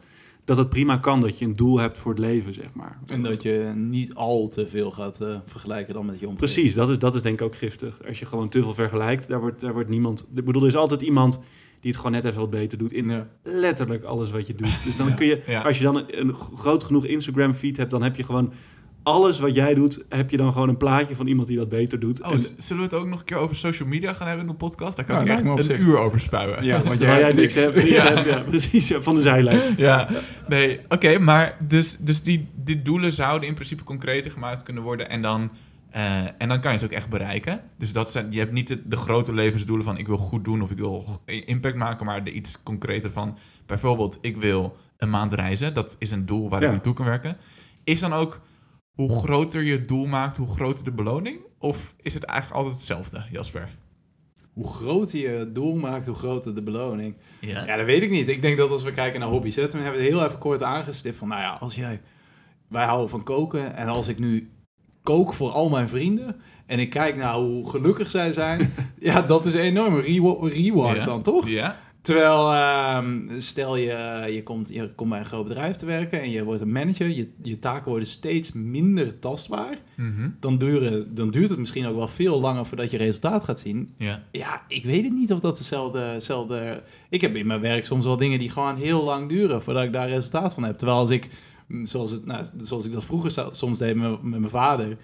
dat het prima kan dat je een doel hebt voor het leven, zeg maar. En dat je niet al te veel gaat eh, vergelijken dan met je omgeving. Precies, dat is, dat is denk ik ook giftig. Als je gewoon te veel vergelijkt, daar wordt, daar wordt niemand... Ik bedoel, er is altijd iemand die het gewoon net even wat beter doet... in Ja. letterlijk alles wat je doet. Dus dan kun je, ja. als je dan een, een groot genoeg Instagram feed hebt... dan heb je gewoon alles wat jij doet... heb je dan gewoon een plaatje van iemand die dat beter doet. Oh, En- zullen we het ook nog een keer over social media gaan hebben in de podcast? Daar kan ik echt een zich. uur over spuien. Ja, want terwijl *laughs* jij niks hebt, niks Ja. hebt, ja, precies, ja, van de zijlijn. *laughs* Ja, nee, oké, maar dus, dus die, die doelen zouden in principe concreter gemaakt kunnen worden en dan, eh, en dan kan je ze ook echt bereiken. Dus dat zijn, je hebt niet de, de grote levensdoelen van ik wil goed doen of ik wil impact maken, maar de iets concreter van bijvoorbeeld ik wil een maand reizen. Dat is een doel waar Ja. ik naartoe kan werken. Is dan ook hoe groter je het doel maakt, hoe groter de beloning? Of is het eigenlijk altijd hetzelfde, Jasper? Hoe groter je het doel maakt, hoe groter de beloning. Ja. Ja, dat weet ik niet. Ik denk dat als we kijken naar hobby's, hè, toen hebben we het heel even kort aangestipt van, nou ja, als jij, wij houden van koken en als ik nu kook voor al mijn vrienden en ik kijk naar hoe gelukkig zij zijn, *laughs* ja, dat is een enorme rewa- reward Ja. dan, toch? Ja? Terwijl, ehm, stel je, je, komt, je komt bij een groot bedrijf te werken en je wordt een manager, je, je taken worden steeds minder tastbaar, Mhm. dan, duren, dan duurt het misschien ook wel veel langer voordat je resultaat gaat zien. Ja. Ja, ik weet het niet of dat dezelfde, dezelfde... Ik heb in mijn werk soms wel dingen die gewoon heel lang duren voordat ik daar resultaat van heb. Terwijl als ik, mm, zoals, het, nou, zoals ik dat vroeger soms deed met, met mijn vader,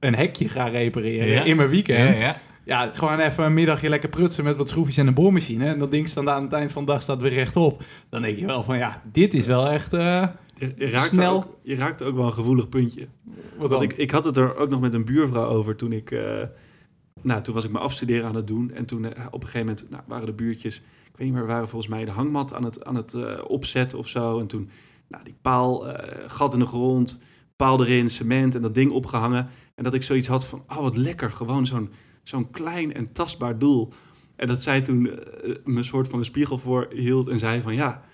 een hekje ga repareren Ja. in mijn weekend. Ja, Ja, ja. gewoon even een middagje lekker prutsen met wat schroefjes en een boormachine. En dat ding staat aan het eind van de dag staat weer rechtop. Dan denk je wel van, ja, dit is wel echt... eh, Je, raakt Snel. Ook, je raakt ook wel een gevoelig puntje. wat Want dan? ik, ik had het er ook nog met een buurvrouw over toen ik... eh, nou, toen was ik mijn afstuderen aan het doen. En toen eh, op een gegeven moment nou, waren de buurtjes... Ik weet niet meer, waren volgens mij de hangmat aan het, aan het opzetten of zo. En toen, nou, die paal, gat in de grond, paal erin, cement en dat ding opgehangen. En dat ik zoiets had van, oh wat lekker, gewoon zo'n zo'n klein en tastbaar doel. En dat zij toen eh, me een soort van een spiegel voor hield en zei van, ja...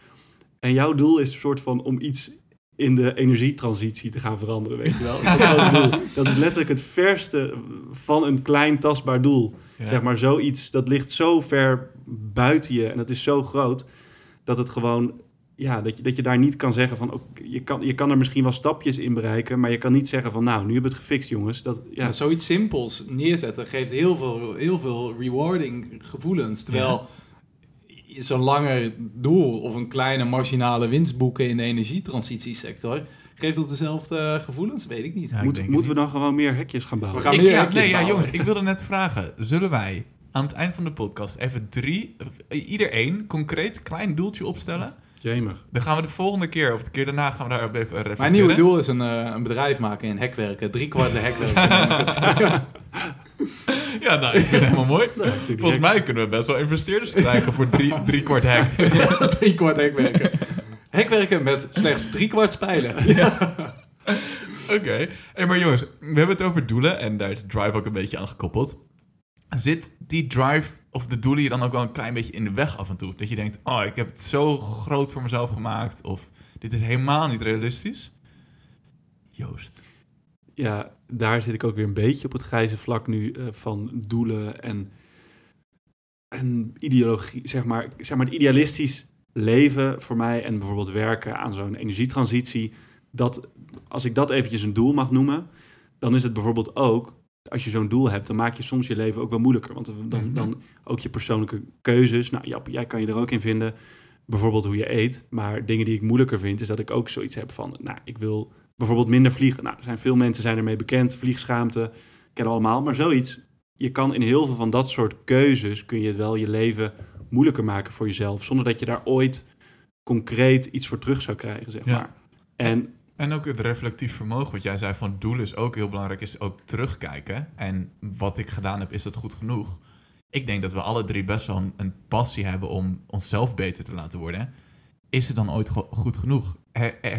En jouw doel is een soort van om iets in de energietransitie te gaan veranderen, weet je wel. Dat is, het doel. *laughs* dat is letterlijk het verste van een klein tastbaar doel. Ja. Zeg maar zoiets, dat ligt zo ver buiten je en dat is zo groot dat het gewoon, ja, dat je, dat je daar niet kan zeggen van, ook, je, kan, je kan er misschien wel stapjes in bereiken, maar je kan niet zeggen van, nou, nu heb je het gefixt, jongens. Dat, ja, Ja, zoiets simpels neerzetten geeft heel veel, heel veel rewarding gevoelens. Terwijl zo'n langer doel of een kleine marginale winst boeken in de energietransitiesector, geeft dat dezelfde gevoelens? Weet ik niet. Ja, ik Moet, denk het moeten we dan gewoon meer hekjes gaan bouwen? We gaan Ik, meer ja, hekjes nee, ja, jongens, ik wilde net vragen. Zullen wij aan het eind van de podcast even drie, eh, ieder één, concreet klein doeltje opstellen? Jemig. Dan gaan we de volgende keer, of de keer daarna, gaan we daar even reflecteren. Mijn nieuwe doel is een, eh, een bedrijf maken in hekwerken. Drie kwart de hekwerken. *laughs* *laughs* Ja, nou, ik vind het helemaal mooi. *laughs* Volgens mij kunnen we best wel investeerders krijgen voor drie, drie kwart hek. drie kwart hekwerken. Hekwerken met slechts drie kwart spijlen. Oké. Hey, maar jongens, we hebben het over doelen en daar is drive ook een beetje aan gekoppeld. Zit die drive of de doelen je dan ook wel een klein beetje in de weg af en toe? Dat je denkt, oh, ik heb het zo groot voor mezelf gemaakt. Of dit is helemaal niet realistisch. Joost. Ja, daar zit ik ook weer een beetje op het grijze vlak nu eh, van doelen en, en ideologie. Zeg maar, zeg maar het idealistisch leven voor mij en bijvoorbeeld werken aan zo'n energietransitie. Dat, als ik dat eventjes een doel mag noemen, dan is het bijvoorbeeld ook, als je zo'n doel hebt, dan maak je soms je leven ook wel moeilijker. Want dan, Mhm. dan ook je persoonlijke keuzes. Nou, Jap, jij kan je er ook in vinden. Bijvoorbeeld hoe je eet. Maar dingen die ik moeilijker vind, is dat ik ook zoiets heb van, nou, ik wil bijvoorbeeld minder vliegen. Nou, er zijn veel mensen zijn ermee bekend, vliegschaamte, kennen allemaal. Maar zoiets, je kan in heel veel van dat soort keuzes, kun je wel je leven moeilijker maken voor jezelf. Zonder dat je daar ooit concreet iets voor terug zou krijgen, zeg Ja. maar. En En ook het reflectief vermogen, wat jij zei van doel is ook heel belangrijk, is ook terugkijken. En wat ik gedaan heb, is dat goed genoeg? Ik denk dat we alle drie best wel een, passie hebben om onszelf beter te laten worden. Is het dan ooit go- goed genoeg?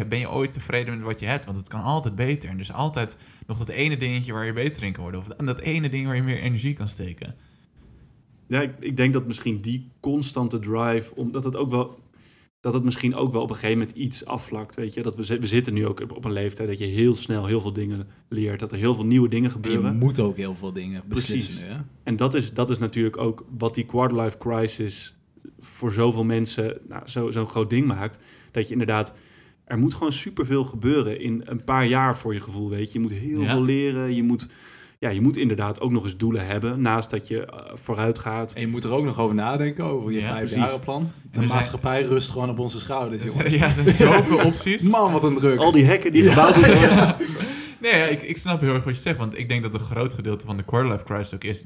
Ben je ooit tevreden met wat je hebt? Want het kan altijd beter. En is altijd nog dat ene dingetje waar je beter in kan worden. Of dat- dat ene ding waar je meer energie kan steken. ja, ik, ik denk dat misschien die constante drive, omdat het ook wel dat het misschien ook wel op een gegeven moment iets afvlakt, weet je. Dat we, we zitten nu ook op, een leeftijd dat je heel snel heel veel dingen leert, dat er heel veel nieuwe dingen En je gebeuren. moet ook heel veel dingen beslissen. Precies. nu? En dat is, dat is natuurlijk ook wat die quarterlife crisis voor zoveel mensen nou, zo- zo'n groot ding maakt. Dat je inderdaad, er moet gewoon superveel gebeuren in een paar jaar voor je gevoel, weet je. Je moet heel Ja. veel leren, je moet, ja, je moet inderdaad ook nog eens doelen hebben, naast dat je eh, vooruit gaat. En je moet er ook nog over nadenken, over je Ja, vijfjarenplan. er De zijn- maatschappij rust gewoon op onze schouders, jongens. Ja, er zijn *laughs* zoveel opties. Man, wat een druk. Al die hekken die gebouwd moeten worden. *laughs* Nee, ja, ik, ik snap heel erg wat je zegt. Want ik denk dat een groot gedeelte van de quarterlife crisis ook is...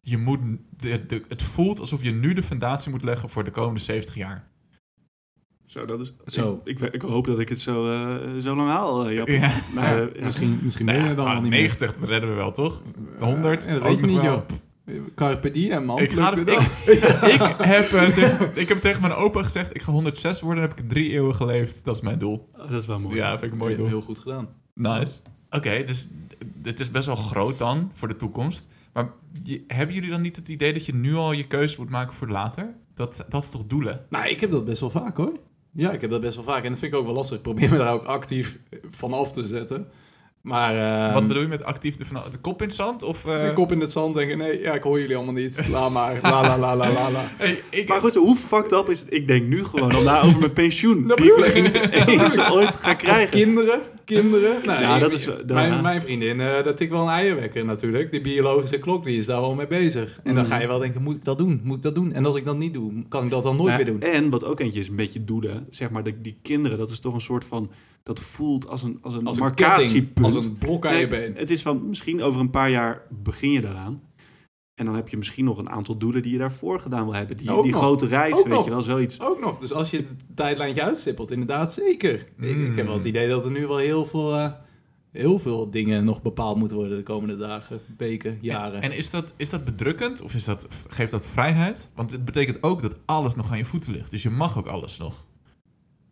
Je moet, de, de, het voelt alsof je nu de fundatie moet leggen voor de komende 70 jaar. Zo, dat is, Zo. Ik, ik, ik hoop dat ik het zo, eh, zo lang haal, eh. Ja. Maar, eh, ja. *laughs* Misschien, misschien ben Nou je ja, het dan al niet 90, dat redden we wel, toch? 100? Ja, dat ook weet je niet, wel. joh. Carpe diem, man. Ik, ga, ik, *laughs* ik, heb, tegen, ik heb tegen mijn opa gezegd, ik ga 106 worden, dan heb ik drie eeuwen geleefd. Dat is mijn doel. Oh, dat is wel mooi. Ja, vind ik een mooi doel. Heel goed gedaan. Nice. Oké, dus het is best wel groot dan voor de toekomst. Maar je- hebben jullie dan niet het idee dat je nu al je keuze moet maken voor later? Dat, dat is toch doelen? Nou, ik heb dat best wel vaak, hoor. Ja, ik heb dat best wel vaak. En dat vind ik ook wel lastig. Ik probeer me daar ook actief van af te zetten. Maar... eh, Wat bedoel je met actief de, kop in het zand? Of, eh, De kop in het zand denken, nee, ja, ik hoor jullie allemaal niet. La maar, la la la la la la. *laughs* Hey, ik, Maar goed, hoe fucked up is het? Ik denk nu gewoon al na over mijn pensioen. Dat die ik bedoel ik. misschien niet *laughs* eens ooit ga Of krijgen. kinderen, kinderen. Nou, Ja, ik- dat is- dat- mijn, mijn vriendin, eh dat ik wel een eierwekker natuurlijk. Die biologische klok, die is daar wel mee bezig. En dan Mm. ga je wel denken, moet ik dat doen? Moet ik dat doen? En als ik dat niet doe, kan ik dat dan nooit Nou, meer doen? En wat ook eentje is, een beetje doelen. Zeg maar, de, die kinderen, dat is toch een soort van... Dat voelt als een, als een Als een ketting, als een blok aan je been. Het is van, misschien over een paar jaar begin je daaraan. En dan heb je misschien nog een aantal doelen die je daarvoor gedaan wil hebben. Die, Ook die nog. grote reis, Ook weet nog. je wel, zoiets. Ook nog, dus als je het tijdlijntje uitstippelt, inderdaad zeker. Ik, Mm. ik heb wel het idee dat er nu wel heel veel, eh, heel veel dingen nog bepaald moeten worden de komende dagen, weken, jaren. En is dat, is dat bedrukkend of is dat, geeft dat vrijheid? Want het betekent ook dat alles nog aan je voeten ligt. Dus je mag ook alles nog.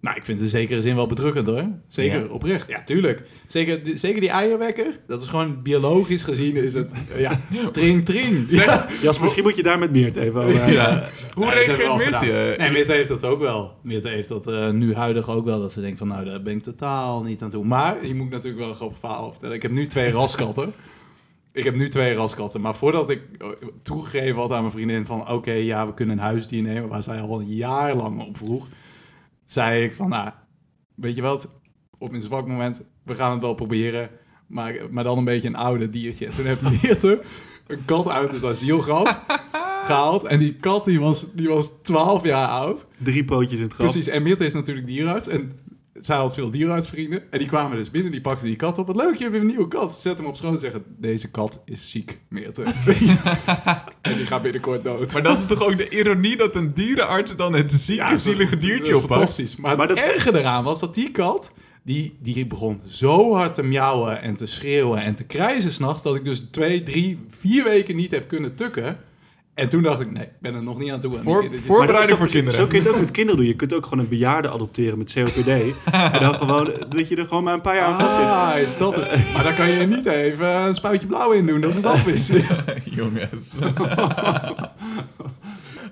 Nou, ik vind het in zekere zin wel bedrukkend hoor. Zeker, Ja. oprecht. Ja, tuurlijk. Zeker, die- zeker die eierwekker. Dat is gewoon biologisch gezien is het, eh, ja, *laughs* tring tring. Zeg, Jas, misschien moet je daar met Meert even over... eh, ja. Hoe reageert gedaan. Nee, Meerte heeft dat ook wel. Meerte heeft dat eh, nu huidig ook wel. Dat ze denkt van, nou, daar ben ik totaal niet aan toe. Maar je moet natuurlijk wel een groot verhaal vertellen. Ik heb nu twee raskatten. Ik heb nu twee raskatten. Maar voordat ik eh, toegegeven had aan mijn vriendin van... Oké, ja, we kunnen een huisdier nemen. Waar zij al een jaar lang op vroeg. Zei ik van, nou, weet je wat? Op een zwak moment, we gaan het wel proberen. Maar, maar dan een beetje een oude diertje. En toen heeft Meerte een kat uit het asiel gehad. *laughs* gehaald. En die kat die was, die was 12 jaar oud. Drie pootjes in het graf. Precies, en Mirte is natuurlijk dierenarts. En zij had veel dierenartsvrienden. En die kwamen dus binnen, die pakten die kat op. Wat leuk, je hebt een nieuwe kat. Zet hem op schoot en zeggen, deze kat is ziek, Mirte. *laughs* en die gaat binnenkort dood. Maar dat is toch ook de ironie dat een dierenarts dan het zieke, Ja, dat- zielige diertje oppakt? Fantastisch. Maar, Maar het dat- erge eraan was dat die kat... Die, die begon zo hard te miauwen en te schreeuwen en te krijzen s'nachts... dat ik dus twee, drie, vier weken niet heb kunnen tukken. En toen dacht ik, nee, ik ben er nog niet aan toe. Voor- dit Voorbereiding voor kinderen. Zo kun je het ook met kinderen doen. Je kunt ook gewoon een bejaarde adopteren met COPD. *laughs* en dan gewoon, dat je er gewoon maar een paar jaar aan vast zit. Ah, is dat het? Maar dan kan je niet even een spuitje blauw in doen, dat het af is. *laughs* Jongens. *laughs*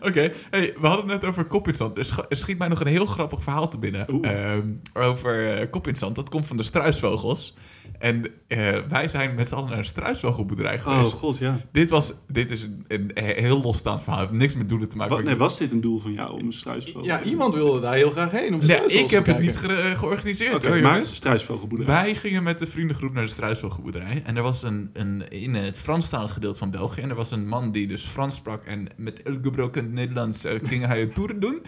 Oké, hey, we hadden het net over kop in zand. Er, schiet mij nog een heel grappig verhaal te binnen. Ehm, over eh, kop in zand. Dat komt van de struisvogels. En eh, wij zijn met z'n allen naar een struisvogelboerderij Oh geweest. god, ja. dit, was, dit is een, een heel losstaand verhaal. Het heeft niks met doelen te maken. Wat, maar nee, was dit een doel van jou om een struisvogel? Ja, iemand wilde daar heel graag heen om Nee, ik te heb het niet ge- georganiseerd Oké, hoor, maar struisvogelboerderij. Wij gingen met de vriendengroep naar de struisvogelboerderij. En er was een, een, in het Franstalige gedeelte van België. En er was een man die dus Frans sprak. En met gebroken Nederlands eh, ging hij een tour doen.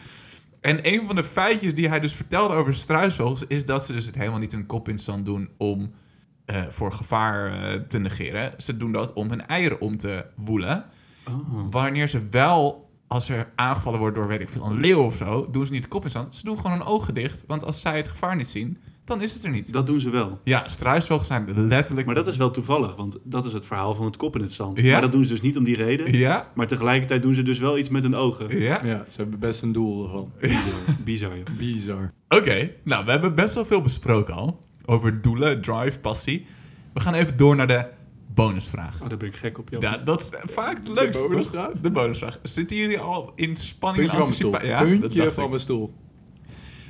En een van de feitjes die hij dus vertelde over struisvogels... is dat ze dus helemaal niet hun kop in stand doen om eh, voor gevaar eh, te negeren. Ze doen dat om hun eieren om te woelen. Oh. Wanneer ze wel, als er aangevallen wordt door, weet ik veel, een leeuw of zo... doen ze niet de kop in stand. Ze doen gewoon hun ogen dicht. Want als zij het gevaar niet zien, dan is het er niet. Dat doen ze wel. Ja, struisvogels zijn letterlijk... Maar dat is wel toevallig, want dat is het verhaal van het kop in het zand. Ja? Maar dat doen ze dus niet om die reden. Ja, Maar tegelijkertijd doen ze dus wel iets met hun ogen. ja. Ja, ze hebben best een doel ervan. Bizar, joh. Bizar. Oké, nou, we hebben best wel veel besproken al. Over doelen, drive, passie. We gaan even door naar de bonusvraag. Oh, daar ben ik gek op. joh. Ja, dat is vaak het leukste, toch? bonusvraag? De bonusvraag. Zitten jullie al in spanning Puntje en van mijn stoel. anticipatie? Ja, Puntje van ik. mijn stoel.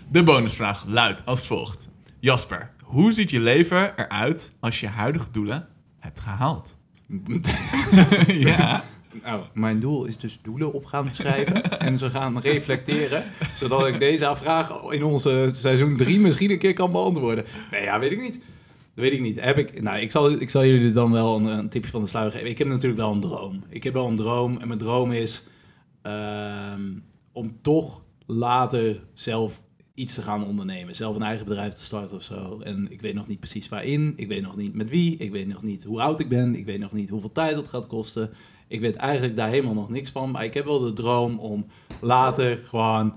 De bonusvraag luidt als volgt. Jasper, hoe ziet je leven eruit als je huidige doelen hebt gehaald? *laughs* *laughs* ja. Nou, mijn doel is dus doelen op gaan schrijven *laughs* en ze gaan reflecteren, zodat ik deze vraag in onze seizoen 3 misschien een keer kan beantwoorden. Nee, ja, weet ik niet. Dat weet ik niet. Heb ik, nou, ik zal, ik zal jullie dan wel een, een tipje van de sluier geven. Ik heb natuurlijk wel een droom. Ik heb wel een droom en mijn droom is ehm, om toch later zelf iets te gaan ondernemen. Zelf een eigen bedrijf te starten of zo. En ik weet nog niet precies waarin. Ik weet nog niet met wie. Ik weet nog niet hoe oud ik ben. Ik weet nog niet hoeveel tijd het gaat kosten. Ik weet eigenlijk daar helemaal nog niks van. Maar ik heb wel de droom om later gewoon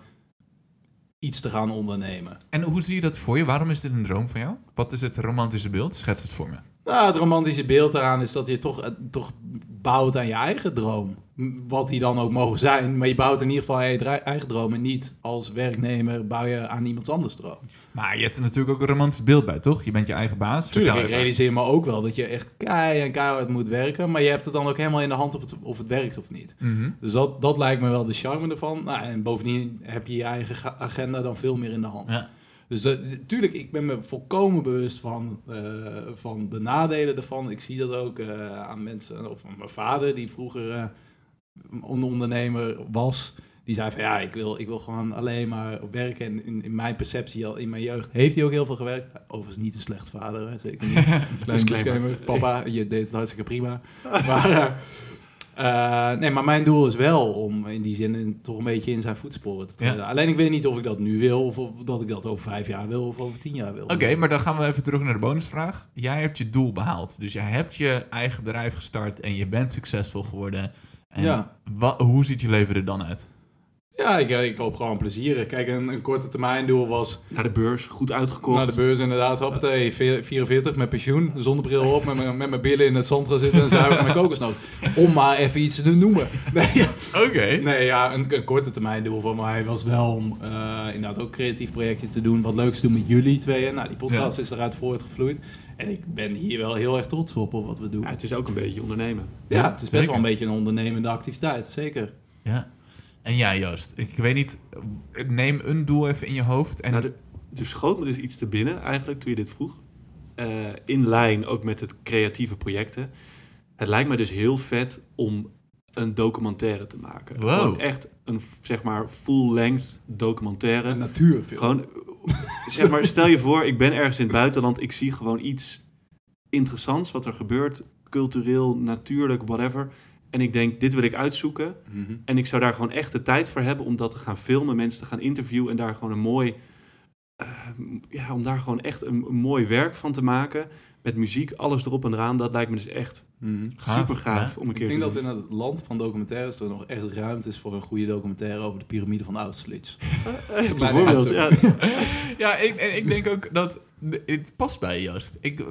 iets te gaan ondernemen. En hoe zie je dat voor je? Waarom is dit een droom van jou? Wat is het romantische beeld? Schets het voor me. Nou, het romantische beeld eraan is dat je toch, eh, toch bouwt aan je eigen droom. Wat die dan ook mogen zijn. Maar je bouwt in ieder geval aan je eigen droom. En niet als werknemer bouw je aan iemands anders droom. Maar je hebt er natuurlijk ook een romantisch beeld bij, toch? Je bent je eigen baas. Tuurlijk, ik realiseer me ook wel dat je echt kei en keihard moet werken. Maar je hebt het dan ook helemaal in de hand of het, of het werkt of niet. Mhm. Dus dat, dat lijkt me wel de charme ervan. Nou, en bovendien heb je je eigen agenda dan veel meer in de hand. Ja. Dus natuurlijk, ik ben me volkomen bewust van, eh, van de nadelen ervan. Ik zie dat ook eh, aan mensen, of aan mijn vader, die vroeger eh, een ondernemer was. Die zei van ja, ik wil, ik wil gewoon alleen maar werken. En in, in mijn perceptie, al in mijn jeugd, heeft hij ook heel veel gewerkt. Overigens niet een slecht vader, hè? zeker niet. *laughs* Klein disclaimer. Papa, je deed het hartstikke prima. Maar, eh, nee, maar mijn doel is wel om in die zin in- toch een beetje in zijn voetsporen te treden. Alleen ik weet niet of ik dat nu wil, of, of dat ik dat over vijf jaar wil, of over tien jaar wil. Oké, maar dan gaan we even terug naar de bonusvraag. Jij hebt je doel behaald. Dus jij hebt je eigen bedrijf gestart en je bent succesvol geworden. En Ja. hoe ziet je leven er dan uit? Ja, ik, ik hoop gewoon plezier. Kijk, een, een korte termijn doel was Naar de beurs, goed uitgekocht. naar de beurs inderdaad, hoppatee, veer- 44 met pensioen, zonnebril op, met mijn, met mijn billen in het zand gaan zitten en zuigen met kokosnoot. Om maar even iets te noemen. Nee, ja. Oké. Nee, ja, een, een korte termijn doel voor mij was wel om eh, inderdaad ook een creatief projectje te doen. Wat leuks te doen met jullie tweeën. Nou, die podcast is eruit voortgevloeid. En ik ben hier wel heel erg trots op, op wat we doen. Ja, het is ook een beetje ondernemen. Ja, het is best wel een beetje een ondernemende activiteit, zeker. Ja. En jij, Joost. Ik weet niet, neem een doel even in je hoofd. En Nou, er, er schoot me dus iets te binnen eigenlijk toen je dit vroeg. Eh, in lijn ook met het creatieve projecten. Het lijkt me dus heel vet om een documentaire te maken. Wow. Gewoon echt een zeg maar full-length documentaire. Een natuurfilm. Gewoon, *laughs* zeg maar, stel je voor, ik ben ergens in het buitenland. Ik zie gewoon iets interessants wat er gebeurt. Cultureel, natuurlijk, whatever. En ik denk, dit wil ik uitzoeken. Mhm. En ik zou daar gewoon echt de tijd voor hebben om dat te gaan filmen, mensen te gaan interviewen en daar gewoon een mooi, eh, ja, om daar gewoon echt een, een mooi werk van te maken. Met muziek, alles erop en eraan. Dat lijkt me dus echt Mhm. Gaaf, super gaaf ja. om een Ik keer denk te dat doen. in het land van documentaires er nog echt ruimte is voor een goede documentaire over de piramide van Austerlitz. Eh, *laughs* Bijvoorbeeld, ja. *laughs* Ja, ik, en ik denk ook dat het past bij je, Joost. Ik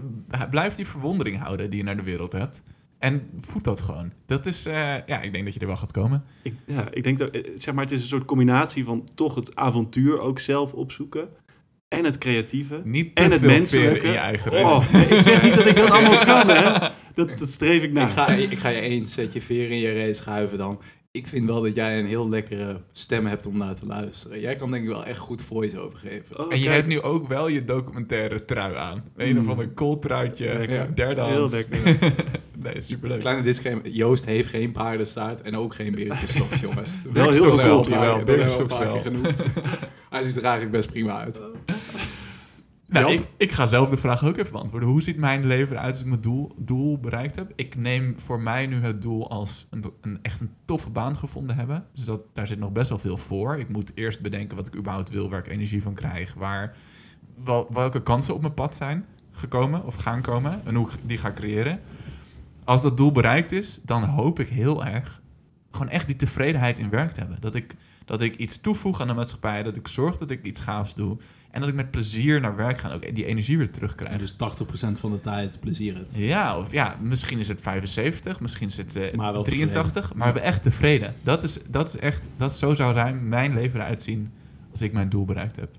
blijf die verwondering houden die je naar de wereld hebt. En voed dat gewoon. Dat is, eh, ja, ik denk dat je er wel gaat komen. Ik, ja, ik denk dat, eh, zeg maar, het is een soort combinatie van toch het avontuur ook zelf opzoeken. En het creatieve. Niet te En het veel menselijke. in je eigen reet. Oh, nee, ik zeg niet dat ik dat allemaal kan, hè. *laughs* Dat, dat streef ik naar. Ik, ga, ik ga je één setje veer in je reet schuiven dan. Ik vind wel dat jij een heel lekkere stem hebt om naar te luisteren. Jij kan denk ik wel echt goed voice-over geven. Oh, En je kijk. hebt nu ook wel je documentaire trui aan. Een of ander kooltruitje, derde Heel hands. lekker. *laughs* nee, superleuk. Kleine disclaimer, Joost heeft geen paardenstaart en ook geen berenstok, jongens. *laughs* Wel heel veel wel, jawel, wel. *laughs* Hij ziet er eigenlijk best prima uit. Nou, ik ga zelf de vraag ook even beantwoorden. Hoe ziet mijn leven eruit als ik mijn doel, doel bereikt heb? Ik neem voor mij nu het doel als een, een echt een toffe baan gevonden hebben. Dus dat, daar zit nog best wel veel voor. Ik moet eerst bedenken wat ik überhaupt wil, waar ik energie van krijg, waar, wel, welke kansen op mijn pad zijn gekomen of gaan komen en hoe ik die ga creëren. Als dat doel bereikt is, dan hoop ik heel erg gewoon echt die tevredenheid in werk te hebben. Dat ik, dat ik iets toevoeg aan de maatschappij, dat ik zorg dat ik iets gaafs doe. En dat ik met plezier naar werk ga en ook die energie weer terugkrijg. En dus 80% van de tijd plezier het. Ja, of ja, misschien is het 75, misschien is het eh, Maar wel 83, maar we hebben echt tevreden. Dat is, dat is echt, dat zo zou ruim mijn leven eruit zien als ik mijn doel bereikt heb.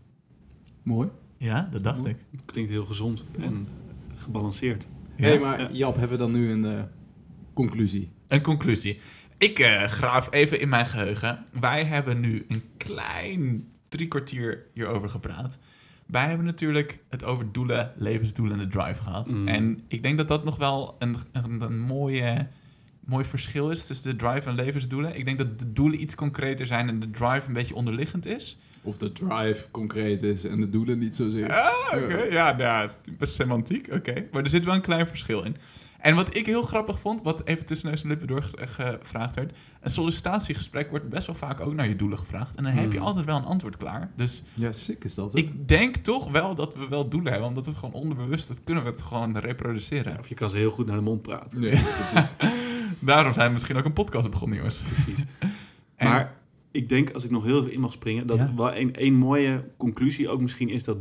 Mooi. Ja, dat dacht ik. Klinkt heel gezond en gebalanceerd. Ja. Hé, hey, maar Jap, hebben we dan nu een eh, conclusie? Een conclusie. Ik eh, graaf even in mijn geheugen. Wij hebben nu een klein drie kwartier hierover gepraat. Wij hebben natuurlijk het over doelen, levensdoelen en de drive gehad. Mm. En ik denk dat dat nog wel een, een, een mooie, mooi verschil is tussen de drive en levensdoelen. Ik denk dat de doelen iets concreter zijn en de drive een beetje onderliggend is. Of de drive concreet is en de doelen niet zozeer. Ah, oké. Ja, ja, best semantiek. Oké. Maar er zit wel een klein verschil in. En wat ik heel grappig vond, wat even tussen neus en lippen doorgevraagd werd. Een sollicitatiegesprek wordt best wel vaak ook naar je doelen gevraagd. En dan heb je Hmm. altijd wel een antwoord klaar. Dus Ja, sick is dat. hè? ik denk toch wel dat we wel doelen hebben. Omdat we het gewoon onderbewust, dat kunnen we het gewoon reproduceren. Of je kan ze heel goed naar de mond praten. Nee, precies. *laughs* Daarom zijn we misschien ook een podcast begonnen, jongens. Precies. *laughs* En- Maar ik denk, als ik nog heel even in mag springen, dat Ja. wel een, een mooie conclusie ook misschien is dat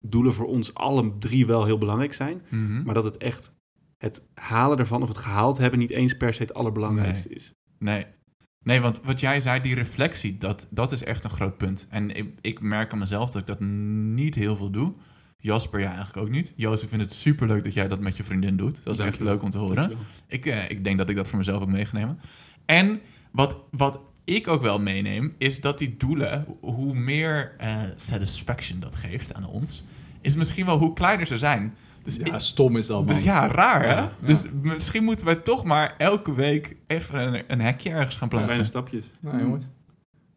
doelen voor ons alle drie wel heel belangrijk zijn. Mhm. Maar dat het echt het halen ervan of het gehaald hebben niet eens per se het allerbelangrijkste is. Nee. Nee, want wat jij zei, die reflectie, dat, dat is echt een groot punt. En ik, ik merk aan mezelf dat ik dat niet heel veel doe. Jasper, ja, eigenlijk ook niet. Joost, ik vind het superleuk dat jij dat met je vriendin doet. Dat is echt leuk om te horen. Ik, eh, ik denk dat ik dat voor mezelf ook meegenomen. En wat, wat ik ook wel meeneem, is dat die doelen, hoe meer eh, satisfaction dat geeft aan ons, is misschien wel hoe kleiner ze zijn. Dus Ja, ik- stom is dat, man. dus ja, raar hè? Ja, Dus misschien moeten wij toch maar elke week even een, een hekje ergens gaan plaatsen. Kleine stapjes. Nou, jongens.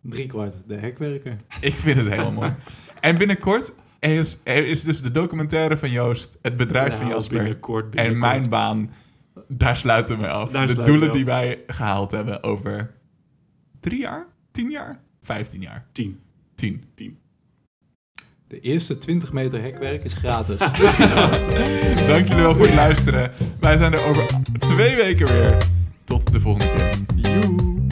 Drie kwart de hekwerker. *laughs* Ik vind het helemaal mooi. En binnenkort is, is dus de documentaire van Joost, het bedrijf van Nou, Jasper binnenkort, en binnenkort. mijn baan. Daar sluiten we af. Daar de doelen die wij gehaald hebben over drie jaar, tien jaar, vijftien jaar, Tien. tien. De eerste 20 meter hekwerk is gratis. *laughs* Dank jullie wel voor het luisteren. Wij zijn er over twee weken weer. Tot de volgende keer. Joe.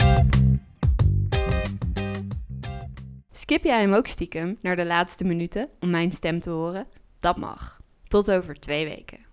Skip jij hem ook stiekem naar de laatste minuten om mijn stem te horen? Dat mag. Tot over twee weken.